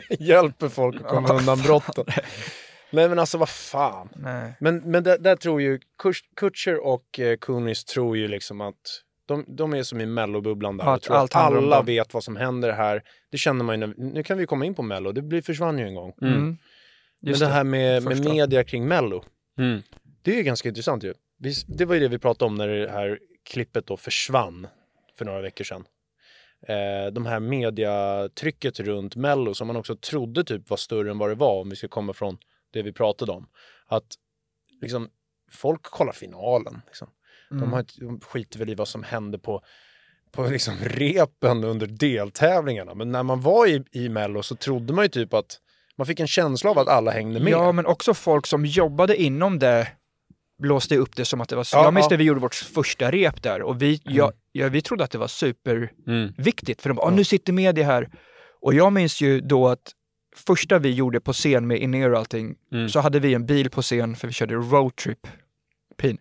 Hjälper folk att komma undan brotten. Nej men alltså vad fan. Nej. Men, men där, där tror ju Kutch- Kutcher och eh, Kunis tror ju liksom att de, de är som i mellobubblan där. Ja, och att tror att allt om alla vet vad som händer här. Det känner man ju när, nu kan vi komma in på mello, det blir, försvann ju en gång. Mm. Mm. Men Just det det. här med, med media kring mello. Mm. Det är ju ganska intressant ju. Vi, det var ju det vi pratade om när det här klippet då försvann för några veckor sedan. Eh, de här mediatrycket runt Mello som man också trodde typ var större än vad det var om vi ska komma från det vi pratade om. Att liksom, folk kollar finalen. Liksom. Mm. De, har, inte- de skiter väl i vad som hände på på liksom repen under deltävlingarna. Men när man var i, i Mello så trodde man ju typ att man fick en känsla av att alla hängde med. Ja, men också folk som jobbade inom det blåste upp det som att det var... Ja, jag minns när vi gjorde vårt första rep där och vi, ja, ja, vi trodde att det var superviktigt. För de bara, "Ah, nu sitter media här. Och jag minns ju då att första vi gjorde på scen med in och allting, så hade vi en bil på scen för vi körde roadtrip. Pin.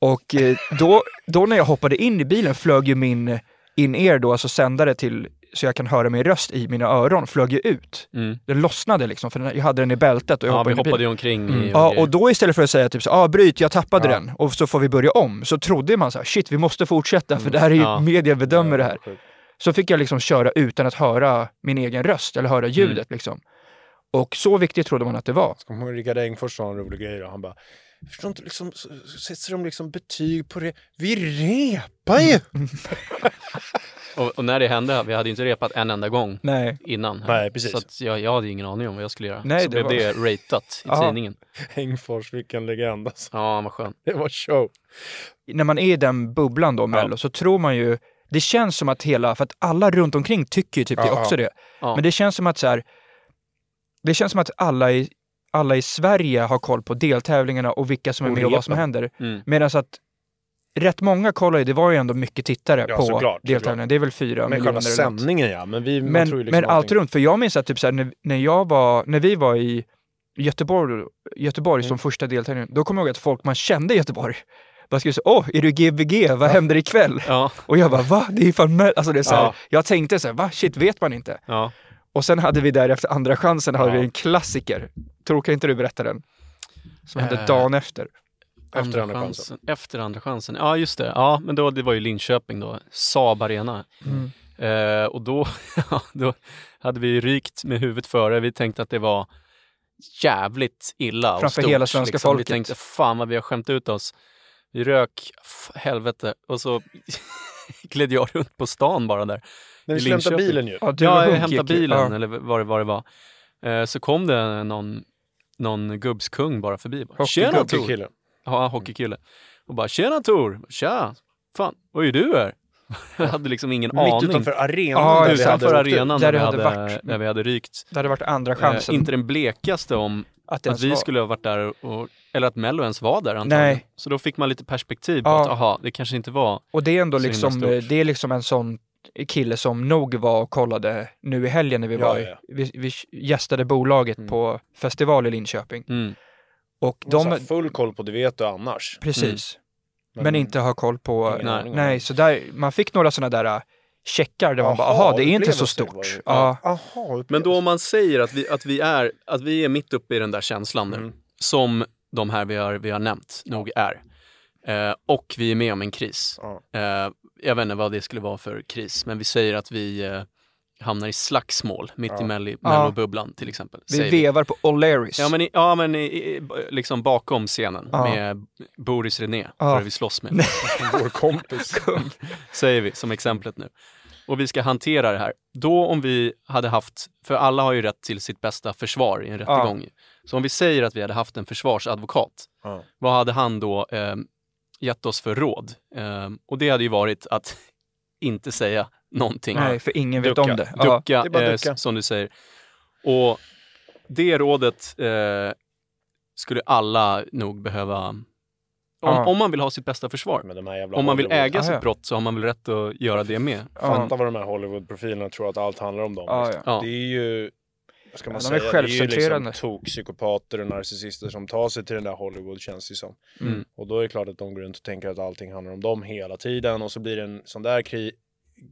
Och eh, då, då när jag hoppade in i bilen flög ju min in-ear då, alltså sändare till så jag kan höra min röst i mina öron, flög ju ut. Mm. Den lossnade liksom, för jag hade den i bältet och jag Ja, hoppade vi hoppade ju omkring i Ja, och då istället för att säga typ så ah, bryt, jag tappade den och så får vi börja om, så trodde man så här, shit, vi måste fortsätta för det här är ju, Ja. media bedömer det här. Så fick jag liksom köra utan att höra min egen röst eller höra ljudet liksom. Och så viktigt trodde man att det var. Kommer ihåg Rickard Engfors sa en rolig grej då. Han bara, jag förstår inte, liksom, sätter de liksom betyg på det. Vi repar ju! Och, och när det hände, vi hade ju inte repat en enda gång Nej. innan. Nej, precis. Så att jag, jag hade ju ingen aning om vad jag skulle göra. Nej, så det blev var- det ratat i Ja. tidningen. Engfors, vilken legend alltså. Ja, han var skön. Det var show. När man är i den bubblan då, Mello, så tror man ju, det känns som att hela, för att alla runt omkring tycker ju typ det Ja, också det. Ja. Men det känns som att så här, det känns som att alla i, alla i Sverige har koll på deltävlingarna och vilka som är med och vad som händer. Mm. Medan att rätt många kollar ju, det var ju ändå mycket tittare Ja, på såklart, deltävlingarna. såklart. Det är väl fyra Men själva miljoner eller något. sändningen ja, men vi, Men, liksom men allt runt, för jag minns att typ så här, när, när, jag var, när vi var i Göteborg, Göteborg Mm. som första deltävling, då kommer jag ihåg att folk man kände i Göteborg bara skulle säga åh, är du Gbg? Vad händer ikväll? Ja, Och jag bara va? Det är fan med. Alltså det är så här, Ja. Jag tänkte så här, va? Shit, vet man inte? ja. Och sen hade vi där efter andra chansen hade Ja. vi en klassiker. Tror kan inte du berätta den? Som hände Eh, dagen efter. Efter andra chansen. Efter andra chansen. Ja, just det. Ja, men då, det var ju Linköping då. Saab Arena. Mm. Eh, och då, ja, då hade vi rykt med huvudet före. Vi tänkte att det var jävligt illa och Framför stort, hela svenska liksom. folket. Vi tänkte fan vad vi har skämt ut oss. Vi rök, helvete. Och så gled jag runt på stan bara där. När vi skulle hämta bilen ju. Ja, du ja, och jag hämtade bilen Ja. eller vad det, vad det var. Eh, så kom det någon, någon gubbskung bara förbi. Bara, Tjena Tor! Ja, hockeykille. Och bara “Tjena Tor! Tja! Fan, vad är du här?” Jag hade liksom ingen Mitt aning. utanför arenan. Ja, där vi Utanför hade arenan Där där, vi det hade, varit. där vi hade rykt. Det hade varit andra Eh, chansen. inte den blekaste om att, det att vi var. skulle ha varit där, och, eller att Mello ens var där antagligen. Nej. Så då fick man lite perspektiv på Ja. att aha, det kanske inte var... Och det är ändå liksom, eh, det är liksom en sån kille som nog var och kollade nu i helgen när vi Ja, var i, ja. vi, vi gästade bolaget Mm. på festival i Linköping. Mm. Och De har full koll på det vet du annars. precis, men, inte har koll på, Nej. nej, så där, man fick några sådana där äh, checkar där man bara, Aha, aha, det är inte så stort. det. Ja. Aha, Men då om man säger att vi, att vi, är, att vi är mitt uppe i den där känslan nu, Mm. som de här vi har, vi har nämnt nog är, eh, och vi är med om en kris. Ja. Eh, jag vet inte vad det skulle vara för kris, men vi säger att vi eh, hamnar i slagsmål mitt i Ja. Ja. Mellobubblan till exempel. Vi säger vevar på O'Learys. Ja men, i, ja, men i, i, liksom bakom scenen Ja. med Boris René, Ja. för vi slåss med. Vår kompis. säger vi som exemplet nu. Och vi ska hantera det här. Då om vi hade haft, för alla har ju rätt till sitt bästa försvar i en rättegång. Så om vi säger att vi hade haft en försvarsadvokat, Ja. vad hade han då eh, gett oss för råd? Eh, och det hade ju varit att inte säga någonting. Nej, för ingen vet Ducka. om det. Ja. Ducka, det är bara eh, ducka. s- som du säger. Och det rådet eh, skulle alla nog behöva, om, Ja. om man vill ha sitt bästa försvar. Men de här jävla Om man vill äga Ah, sitt ja. brott så har man väl rätt att göra det med. Ja. Fatta vad de här Hollywood-profilerna tror att allt handlar om dem. Ja, liksom. ja. Ja. Det är ju, vad ska man Ja, de är säga, det är ju liksom tokpsykopater och narcissister som tar sig till den där Hollywood känns det som. Mm. Och då är det klart att de går runt och tänker att allting handlar om dem hela tiden och så blir det en sån där kri-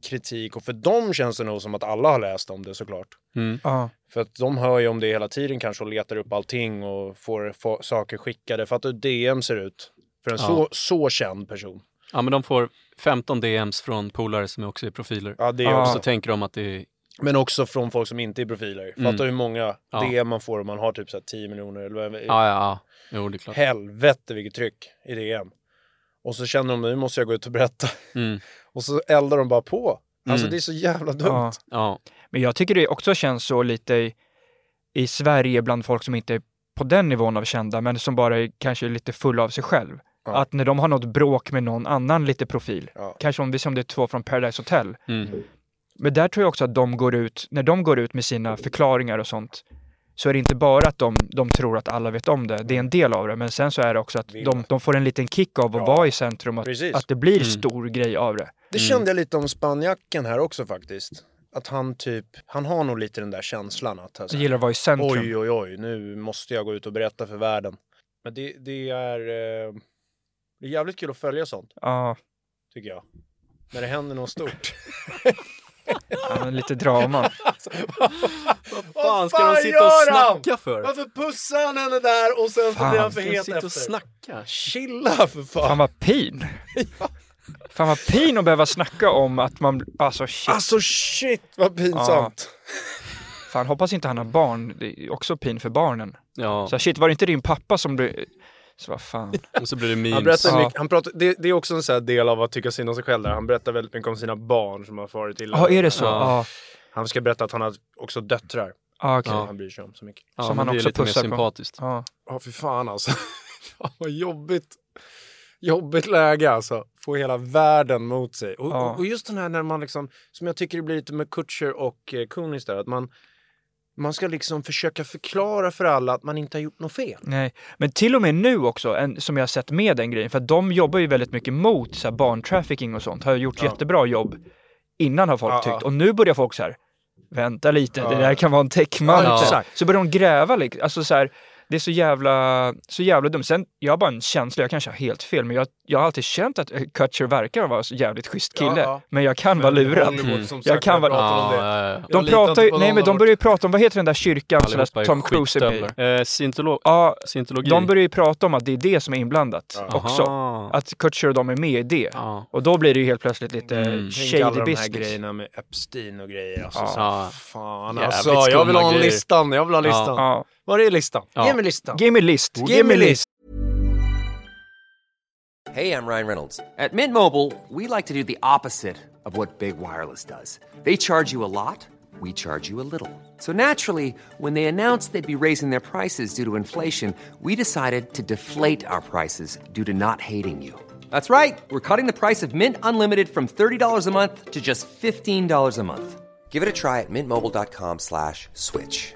kritik och för dem känns det nog som att alla har läst om det såklart. Mm. Ja. För att de hör ju om det hela tiden kanske och letar upp allting och får, få saker skickade. För att hur DM ser ut. För en Ja. så, så känd person. Ja, men de får 15 DMs från polare som också är profiler. Ja, det är Ja. Och också. så tänker de att det är... Men också från folk som inte är profiler. Mm. Hur många Ja. DM man får om man har typ så här 10 miljoner. Eller ja, ja. Jo, det är klart. Helvete vilket tryck i DM. Och så känner de nu måste jag gå ut och berätta. Mm. Och så eldar de bara på. Alltså Mm. det är så jävla dumt. Ja. Ja. Men jag tycker det också känns så lite i, i Sverige bland folk som inte är på den nivån av kända, men som bara är kanske lite fulla av sig själv. Ja. Att när de har något bråk med någon annan lite profil, Ja. kanske om vi som det är två från Paradise Hotel. Mm. Men där tror jag också att de går ut, när de går ut med sina förklaringar och sånt, så är det inte bara att de, de tror att alla vet om det, det är en del av det, men sen så är det också att de, de får en liten kick av att Ja. vara i centrum, att, Precis. att det blir Mm. stor grej av det. Det kände jag lite om spanjacken här också faktiskt. Att han typ, han har nog lite den där känslan att han Jag gillar att vara i centrum. oj oj oj, nu måste jag gå ut och berätta för världen. Men det, det är, eh, det är jävligt kul att följa sånt, Ja, tycker jag. När det händer något stort. ja, lite drama. Vad Fan, ska de sitta och gör han? snacka för? Varför pussar han henne där och sen så Fan, blir han för Ska de het sitta och efter? snacka? Chilla för fan! Fan vad pin. Fan vad pin att behöva snacka om att man, alltså shit. Alltså shit vad pinsamt! Fan hoppas inte han har barn, det är också pin för barnen. Ja, Så shit, var det inte din pappa som blev... Så vad fan. och så blir det Han memes. berättar Ja. mycket, han pratar, det, det är också en sån här del av att tycka synd om sig själv där. Han berättar väldigt mycket om sina barn som har farit illa. Ja, är det så? Ja. Ja, Han ska berätta att han har också döttrar. ja okej. som Han bryr sig om så mycket. ja, som han det är också lite mer pussar på. sympatiskt. Ja. Ja, för fan alltså. Fan vad jobbigt. Jobbigt läge alltså. Få hela världen mot sig. Och, Ja. och, just den här när man liksom, som jag tycker det blir lite med Kutcher och eh, Kunis där, att man, man ska liksom försöka förklara för alla att man inte har gjort något fel. Nej, men till och med nu också, en, som jag har sett med den grejen, för att de jobbar ju väldigt mycket mot så här, barntrafficking och sånt, har gjort Ja. jättebra jobb innan har folk Ja, tyckt. Och nu börjar folk så här, vänta lite, det där kan vara en täckmantel. Så börjar de gräva liksom, alltså så här, det är så jävla, så jävla dumt. Sen, jag har bara en känsla, jag kanske har helt fel, men jag, jag har alltid känt att Kutcher verkar vara så jävligt schysst kille. Ja, ja. Men jag kan vara lurad. Som Jag kan vara- pratar om det. Ja, ja, De pratar ju, nej men de börjar ju prata om, vad heter den där kyrkan som Tom Cruise är med. Eh, scientolo- Ja, scientologi. de börjar ju prata om att det är det som är inblandat Ja. också. Aha. Att Kutcher och de är med i det. Ja. Och då blir det ju helt plötsligt lite Mm. Tänk shady alla de här business. grejerna med Epstein och grejer. Alltså, Ja. Fan alltså, jag vill ha en listan. Jag vill ha listan. Ja. Var är listan? Ja. Ge mig listan. Give me list. Give me list. Hey, I'm Ryan Reynolds. At Mint Mobile, we like to do the opposite of what Big Wireless does. They charge you a lot, we charge you a little. So naturally, when they announced they'd be raising their prices due to inflation, we decided to deflate our prices due to not hating you. That's right. We're cutting the price of Mint Unlimited from $30 a month to just $15 a month. Give it a try at mintmobile.com slash switch.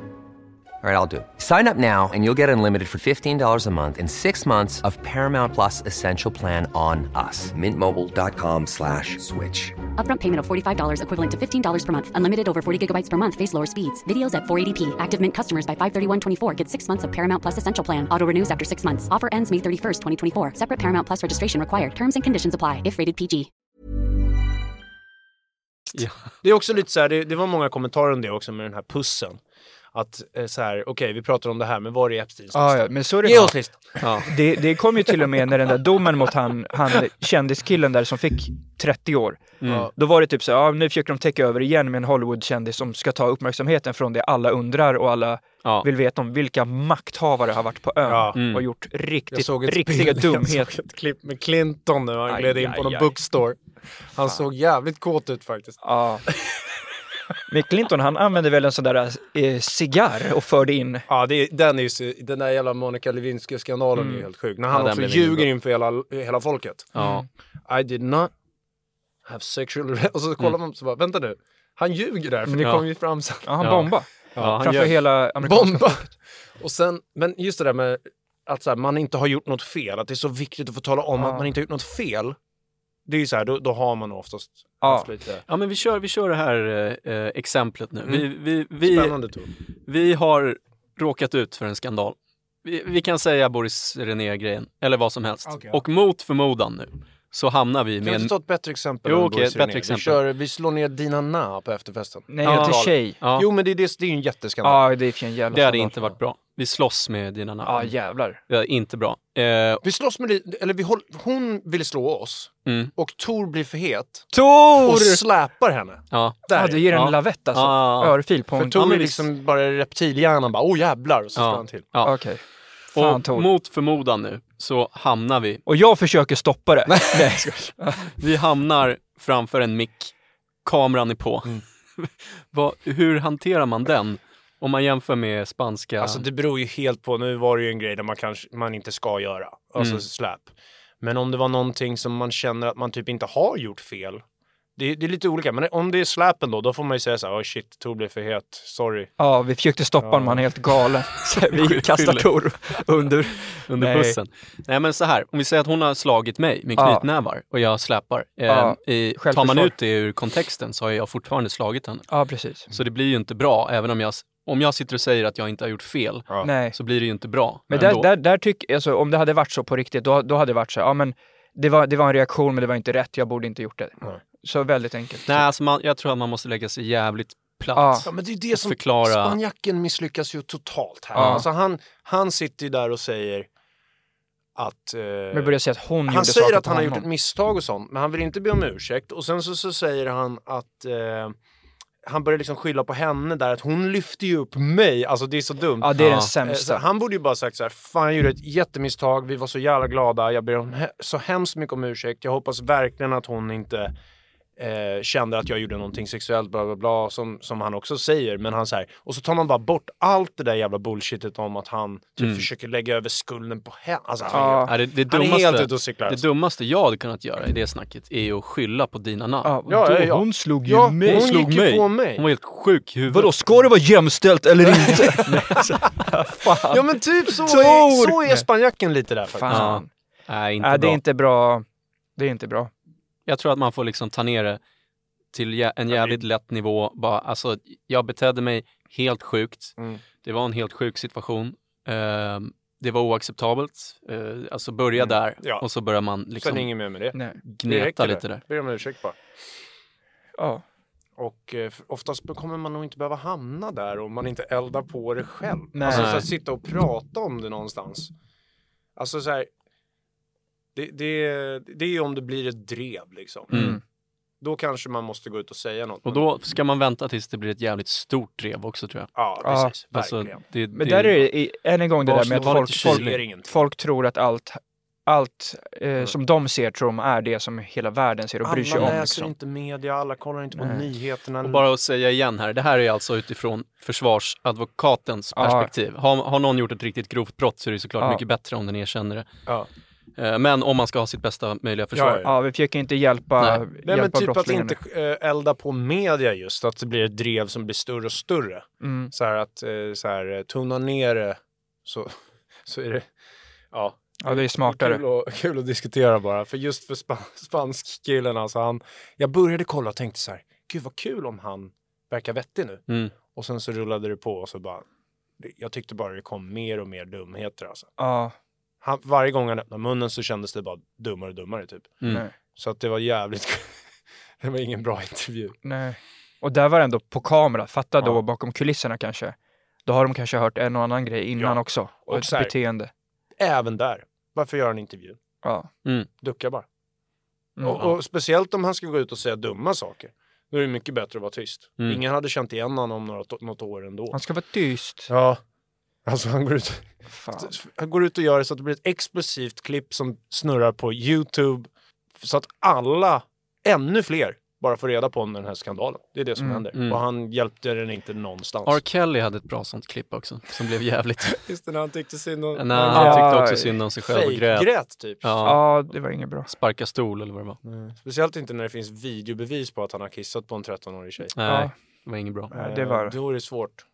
All right, I'll do it. Sign up now and you'll get unlimited for $15 a month and six months of Paramount Plus Essential Plan on us. Mintmobile.com slash switch. Upfront payment of $45 equivalent to $15 per month. Unlimited over 40 gigabytes per month. Face lower speeds. Videos at 480p. Active Mint customers by 531.24 get six months of Paramount Plus Essential Plan. Auto renews after six months. Offer ends May 31st, 2024. Separate Paramount Plus registration required. Terms and conditions apply if rated PG. Det är också lite så här, det, det var många kommentarer om det också med den här pussen. Att eh, så här, okej vi pratar om det här, men var är Epsteins Ja, lista? ja, men så är det. Ge oss listan. Ja. Det, det kom ju till och med när den där domen mot han, han kändiskillen där som fick 30 år. Mm. Då var det typ så här, ja, nu försöker de täcka över igen med en Hollywood-kändis som ska ta uppmärksamheten från det alla undrar och alla Ja. vill veta om vilka makthavare har varit på ön Ja. Mm. och gjort Jag riktigt, såg ett riktiga bild- Jag dumheter. såg ett klipp med Clinton när han Aj, gled in på någon aj. bookstore. Han såg jävligt kåt ut faktiskt. Ja. Men Clinton han använde väl en sån där eh, cigarr och förde in Ja, det, är- den, är ju, den där jävla Monica Lewinsky-skandalen är ju helt sjuk. När han Ja, också ljuger inför hela, hela folket. Ja. I did not have sexual Och så kollar man så bara, vänta nu. Han ljuger där, för det Ja. kom ju fram sen. Ja, han Ja. bomba. Ja, han Framför gör- hela amerikanska Bomba! Och sen, men just det där med att så här, man inte har gjort något fel, att det är så viktigt att få tala om Ja. att man inte har gjort något fel. Det är ju så här, då, då har man oftast Ja. haft lite ja, men vi kör, vi kör det här eh, eh, exemplet nu. Vi, vi, vi, spännande tur. vi har råkat ut för en skandal. Vi, vi kan säga Boris René-grejen, eller vad som helst. Okej, ja. Och mot förmodan nu, så hamnar vi Kan med en... inte ta ett bättre exempel? Jo, okej, Boris ett bättre exempel. Vi, kör, vi slår ner Dina Na på efterfesten. Nej, Ja. till tjej. Ja, Jo, men det är, det, det är ju en jätteskandal. Ja, det är en jävla det hade inte varit bra. Vi slåss med dina namn. Ja, jävlar. Det är inte bra. Eh, Vi slåss med eller vi håll, hon vill slå oss mm, och Tor blir för het Tor! och släpar henne. ja. Där. Ja, det ger en Ja. lavett alltså. Ja. Örfil på För en... Tor Ja, är vi- liksom bara reptilhjärnan bara, åh jävlar, och så slår Ja. han till. Ja. Okej. Fan, och Tor. mot förmodan nu så hamnar vi, Och jag försöker stoppa det. Nej, vi hamnar framför en mick, kameran är på. Mm. Vad, hur hanterar man den? Om man jämför med spanska... Alltså det beror ju helt på, nu var det ju en grej där man kanske man inte ska göra, alltså Mm. släp. Men om det var någonting som man känner att man typ inte har gjort fel, det, det är lite olika. Men om det är släpen då, då får man ju säga så här, oh shit, Tor blev för het, sorry. Ja, vi försökte stoppa honom, han är helt galen. Så vi kastar Tor under. under Nej. bussen. Nej men så här, om vi säger att hon har slagit mig med Ja. knytnävar och jag släpar. Eh, Ja, i, tar man ut det ur kontexten så har jag fortfarande slagit henne. Ja, precis. Så det blir ju inte bra, även om jag, om jag sitter och säger att jag inte har gjort fel, Ja. Så blir det ju inte bra. Men där, där, där tycker alltså om det hade varit så på riktigt, då, då hade det varit så här, ja men det var, det var en reaktion men det var inte rätt, jag borde inte gjort det. Nej. Så väldigt enkelt. Nej, alltså man, jag tror att man måste lägga sig jävligt platt. Ja. Men det är det som, Förklara. spanjacken misslyckas ju totalt här. Ja. Alltså han, han sitter ju där och säger att... Eh, Men börjar säga att hon han säger att han har gjort honom. ett misstag och sånt, men han vill inte be om ursäkt. Och sen så, så säger han att eh, han börjar liksom skylla på henne där, att hon lyfter ju upp mig. Alltså det är så dumt. Ja, det är den Eh, så sämsta. han borde ju bara sagt så här, fan jag gjorde ett jättemisstag, vi var så jävla glada, jag ber om he- så hemskt mycket om ursäkt, jag hoppas verkligen att hon inte eh, kände att jag gjorde någonting sexuellt, bla bla bla, som, som han också säger. Men han säger och så tar man bara bort allt det där jävla bullshitet om att han typ Mm. försöker lägga över skulden på henne. Alltså, han, Ja. Ja, det, det, han är helt dummaste, ute och cyklar. det dummaste jag hade kunnat göra i det snacket är ju att skylla på dina namn. Ja, Ja, då, ja, ja. Hon slog ju ja, mig. hon slog gick mig. på mig. Hon var helt sjuk i huvudet. Vadå, ska det vara jämställt eller inte? Alltså. Ja men typ så är, så är spanjacken lite där faktiskt. Fan. Nej, inte det bra. är inte bra. Det är inte bra. Jag tror att man får liksom ta ner det till en jävligt lätt nivå. Bara, alltså, jag betedde mig helt sjukt. Mm. Det var en helt sjuk situation. Ehm, det var oacceptabelt. Uh, alltså börja där Mm. Ja. och så börjar man Sen liksom inget mer med det. Nej. Gneta lite där. Be om ursäkt bara. Ja. Och eh, oftast kommer man nog inte behöva hamna där om man inte eldar på det själv. Nej. Alltså så att sitta och prata om det någonstans. Alltså så här. Det, det, det är ju om det blir ett drev liksom. Mm. Då kanske man måste gå ut och säga något. Och då ska man vänta tills det blir ett jävligt stort drev också tror jag. Ja, Ja, precis. Alltså, Verkligen. det, Men där är det än en gång det där med att folk, folk, folk tror att allt, allt eh, som de ser tror de är det som hela världen ser och bryr sig alla om. läser Liksom. inte media, alla kollar inte på Nej. nyheterna. Och bara att säga igen här, det här är alltså utifrån försvarsadvokatens Ja. perspektiv. Har, har någon gjort ett riktigt grovt brott så är det såklart Ja. mycket bättre om den erkänner det. Ja. Eh, Men om man ska ha sitt bästa möjliga försvar. Ja, ja. Ja, vi försöker inte hjälpa, Nej. Nej, men hjälpa typ att inte eh, elda på media just, att det blir ett drev som blir större och större. Mm. Så här att eh, så här, tona ner det så, så är det, ja. Ja, det är smartare. Kul, att, kul att diskutera bara, för just för spa, spansk killen alltså, han, jag började kolla och tänkte så här, gud vad kul om han verkar vettig nu. Mm. Och sen så rullade det på och så bara, jag tyckte bara det kom mer och mer dumheter alltså. Ja, Han, varje gång han öppnade munnen så kändes det bara dummare och dummare typ. Mm. Så att det var jävligt, det var ingen bra intervju. nej. Och där var det ändå på kamera, fatta då Ja. bakom kulisserna kanske. Då har de kanske hört en och annan grej innan Ja. också. Och, Och ett här- beteende. Även där, varför göra en intervju? Ja. Ducka bara. Mm. Och, och speciellt om han ska gå ut och säga dumma saker. Då är det mycket bättre att vara tyst. Mm. Ingen hade känt igen honom om något, något år ändå. Han ska vara tyst. Ja. Alltså han går, ut, Fan. han går ut och gör det så att det blir ett explosivt klipp som snurrar på YouTube. Så att alla, ännu fler, bara får reda på om den här skandalen. Det är det som Mm, händer. mm. Och han hjälpte den inte någonstans. R. Kelly hade ett bra sånt klipp också, som blev jävligt... Just det, när han tyckte synd om... Nej, Ja. han tyckte också synd om sig själv och grät. Fejkgrät typ. Ja, Ja, det var inget bra. sparka stol eller vad det var. Mm. Speciellt inte när det finns videobevis på att han har kissat på en 13-årig tjej. Nej, Ja. det var inget bra. Nej, det var- Eh, Då är det svårt.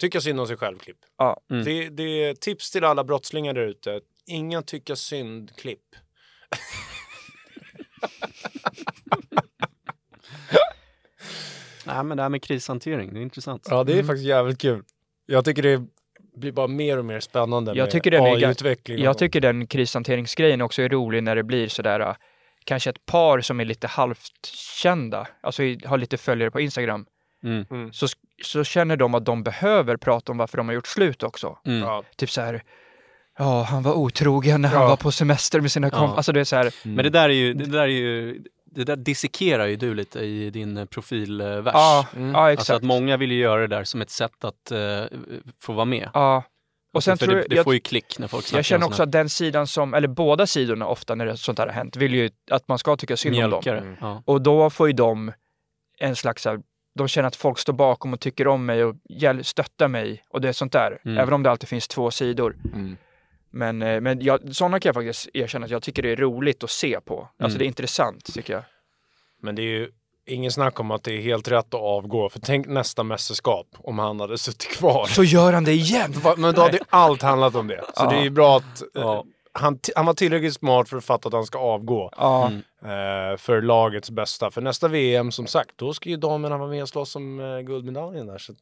Tycka synd om sig själv-klipp. Ja. Mm. Det, det är tips till alla brottslingar där ute. Inga tycka synd-klipp. Nej, men det här med krishantering, det är intressant. Ja, det är Mm. faktiskt jävligt kul. Jag tycker det blir bara mer och mer spännande Jag med tycker den AI-utveckling. Jag tycker den krishanteringsgrejen också är rolig när det blir sådär, äh, kanske ett par som är lite halvt kända, alltså har lite följare på Instagram, Mm. så, så känner de att de behöver prata om varför de har gjort slut också. Mm. Ja, Typ så här. Ja, han var otrogen när han Ja. var på semester med sina kompisar. Ja. Alltså det är så här, Men det där är ju, det där är ju, det där dissekerar ju du lite i din eh, profilvers. ja, Mm. ja Alltså exakt. att många vill ju göra det där som ett sätt att eh, få vara med. Ja, Och sen För tror det, jag, det jag, får ju klick när folk snackar jag känner också att den sidan som, eller båda sidorna ofta när det, sånt här har hänt, vill ju att man ska tycka synd om dem. mjölkare. Ja. Och då får ju de en slags, de känner att folk står bakom och tycker om mig och stöttar mig och det är sånt där. Mm. Även om det alltid finns två sidor. Mm. Men, eh, men jag, sådana kan jag faktiskt erkänna att jag tycker det är roligt att se på. Alltså Mm. det är intressant tycker jag. Men det är ju ingen snack om att det är helt rätt att avgå. För tänk nästa mästerskap om han hade suttit kvar. Så gör han det igen! Men då hade allt handlat om det. Så Ja. det är ju bra att eh, Ja. han, han var tillräckligt smart för att fatta att han ska avgå. Ja, Mm. För lagets bästa. För nästa VM, som sagt, då ska ju damerna vara med och slåss om eh, guldmedaljen där. Så att,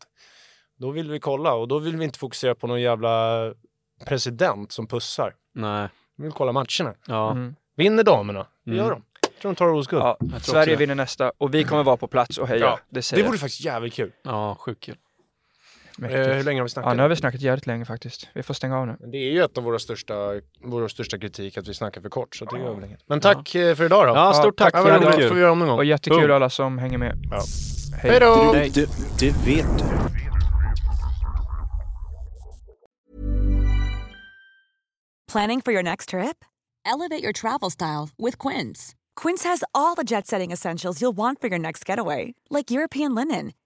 då vill vi kolla och då vill vi inte fokusera på någon jävla president som pussar. Nej. Vi vill kolla matcherna. Ja. mm. Vinner damerna, det Mm. gör de. Jag tror de tar OS-guld. ja. Sverige vinner nästa och vi kommer vara på plats och heja. Ja, det säger Det vore faktiskt jävligt kul. ja, sjukt kul. Eh, Mäktigt. hur länge har vi snackat? Ja, nu har vi snackat jävligt länge faktiskt. Vi får stänga av nu. Det är ju ett av våra största, vår största kritik att vi snackar för kort. Så det gör väl inget. Men tack eh, för idag då. Ja, stort tack Ja, det. får vi göra om någon gång. Och jättekul Boom. alla som hänger med. Ja. Hej. Hej då! Det vet du. Planning for your next trip? Elevate your travel style with Quince. Quince has all the jet setting essentials you'll want for your next getaway, like European linen,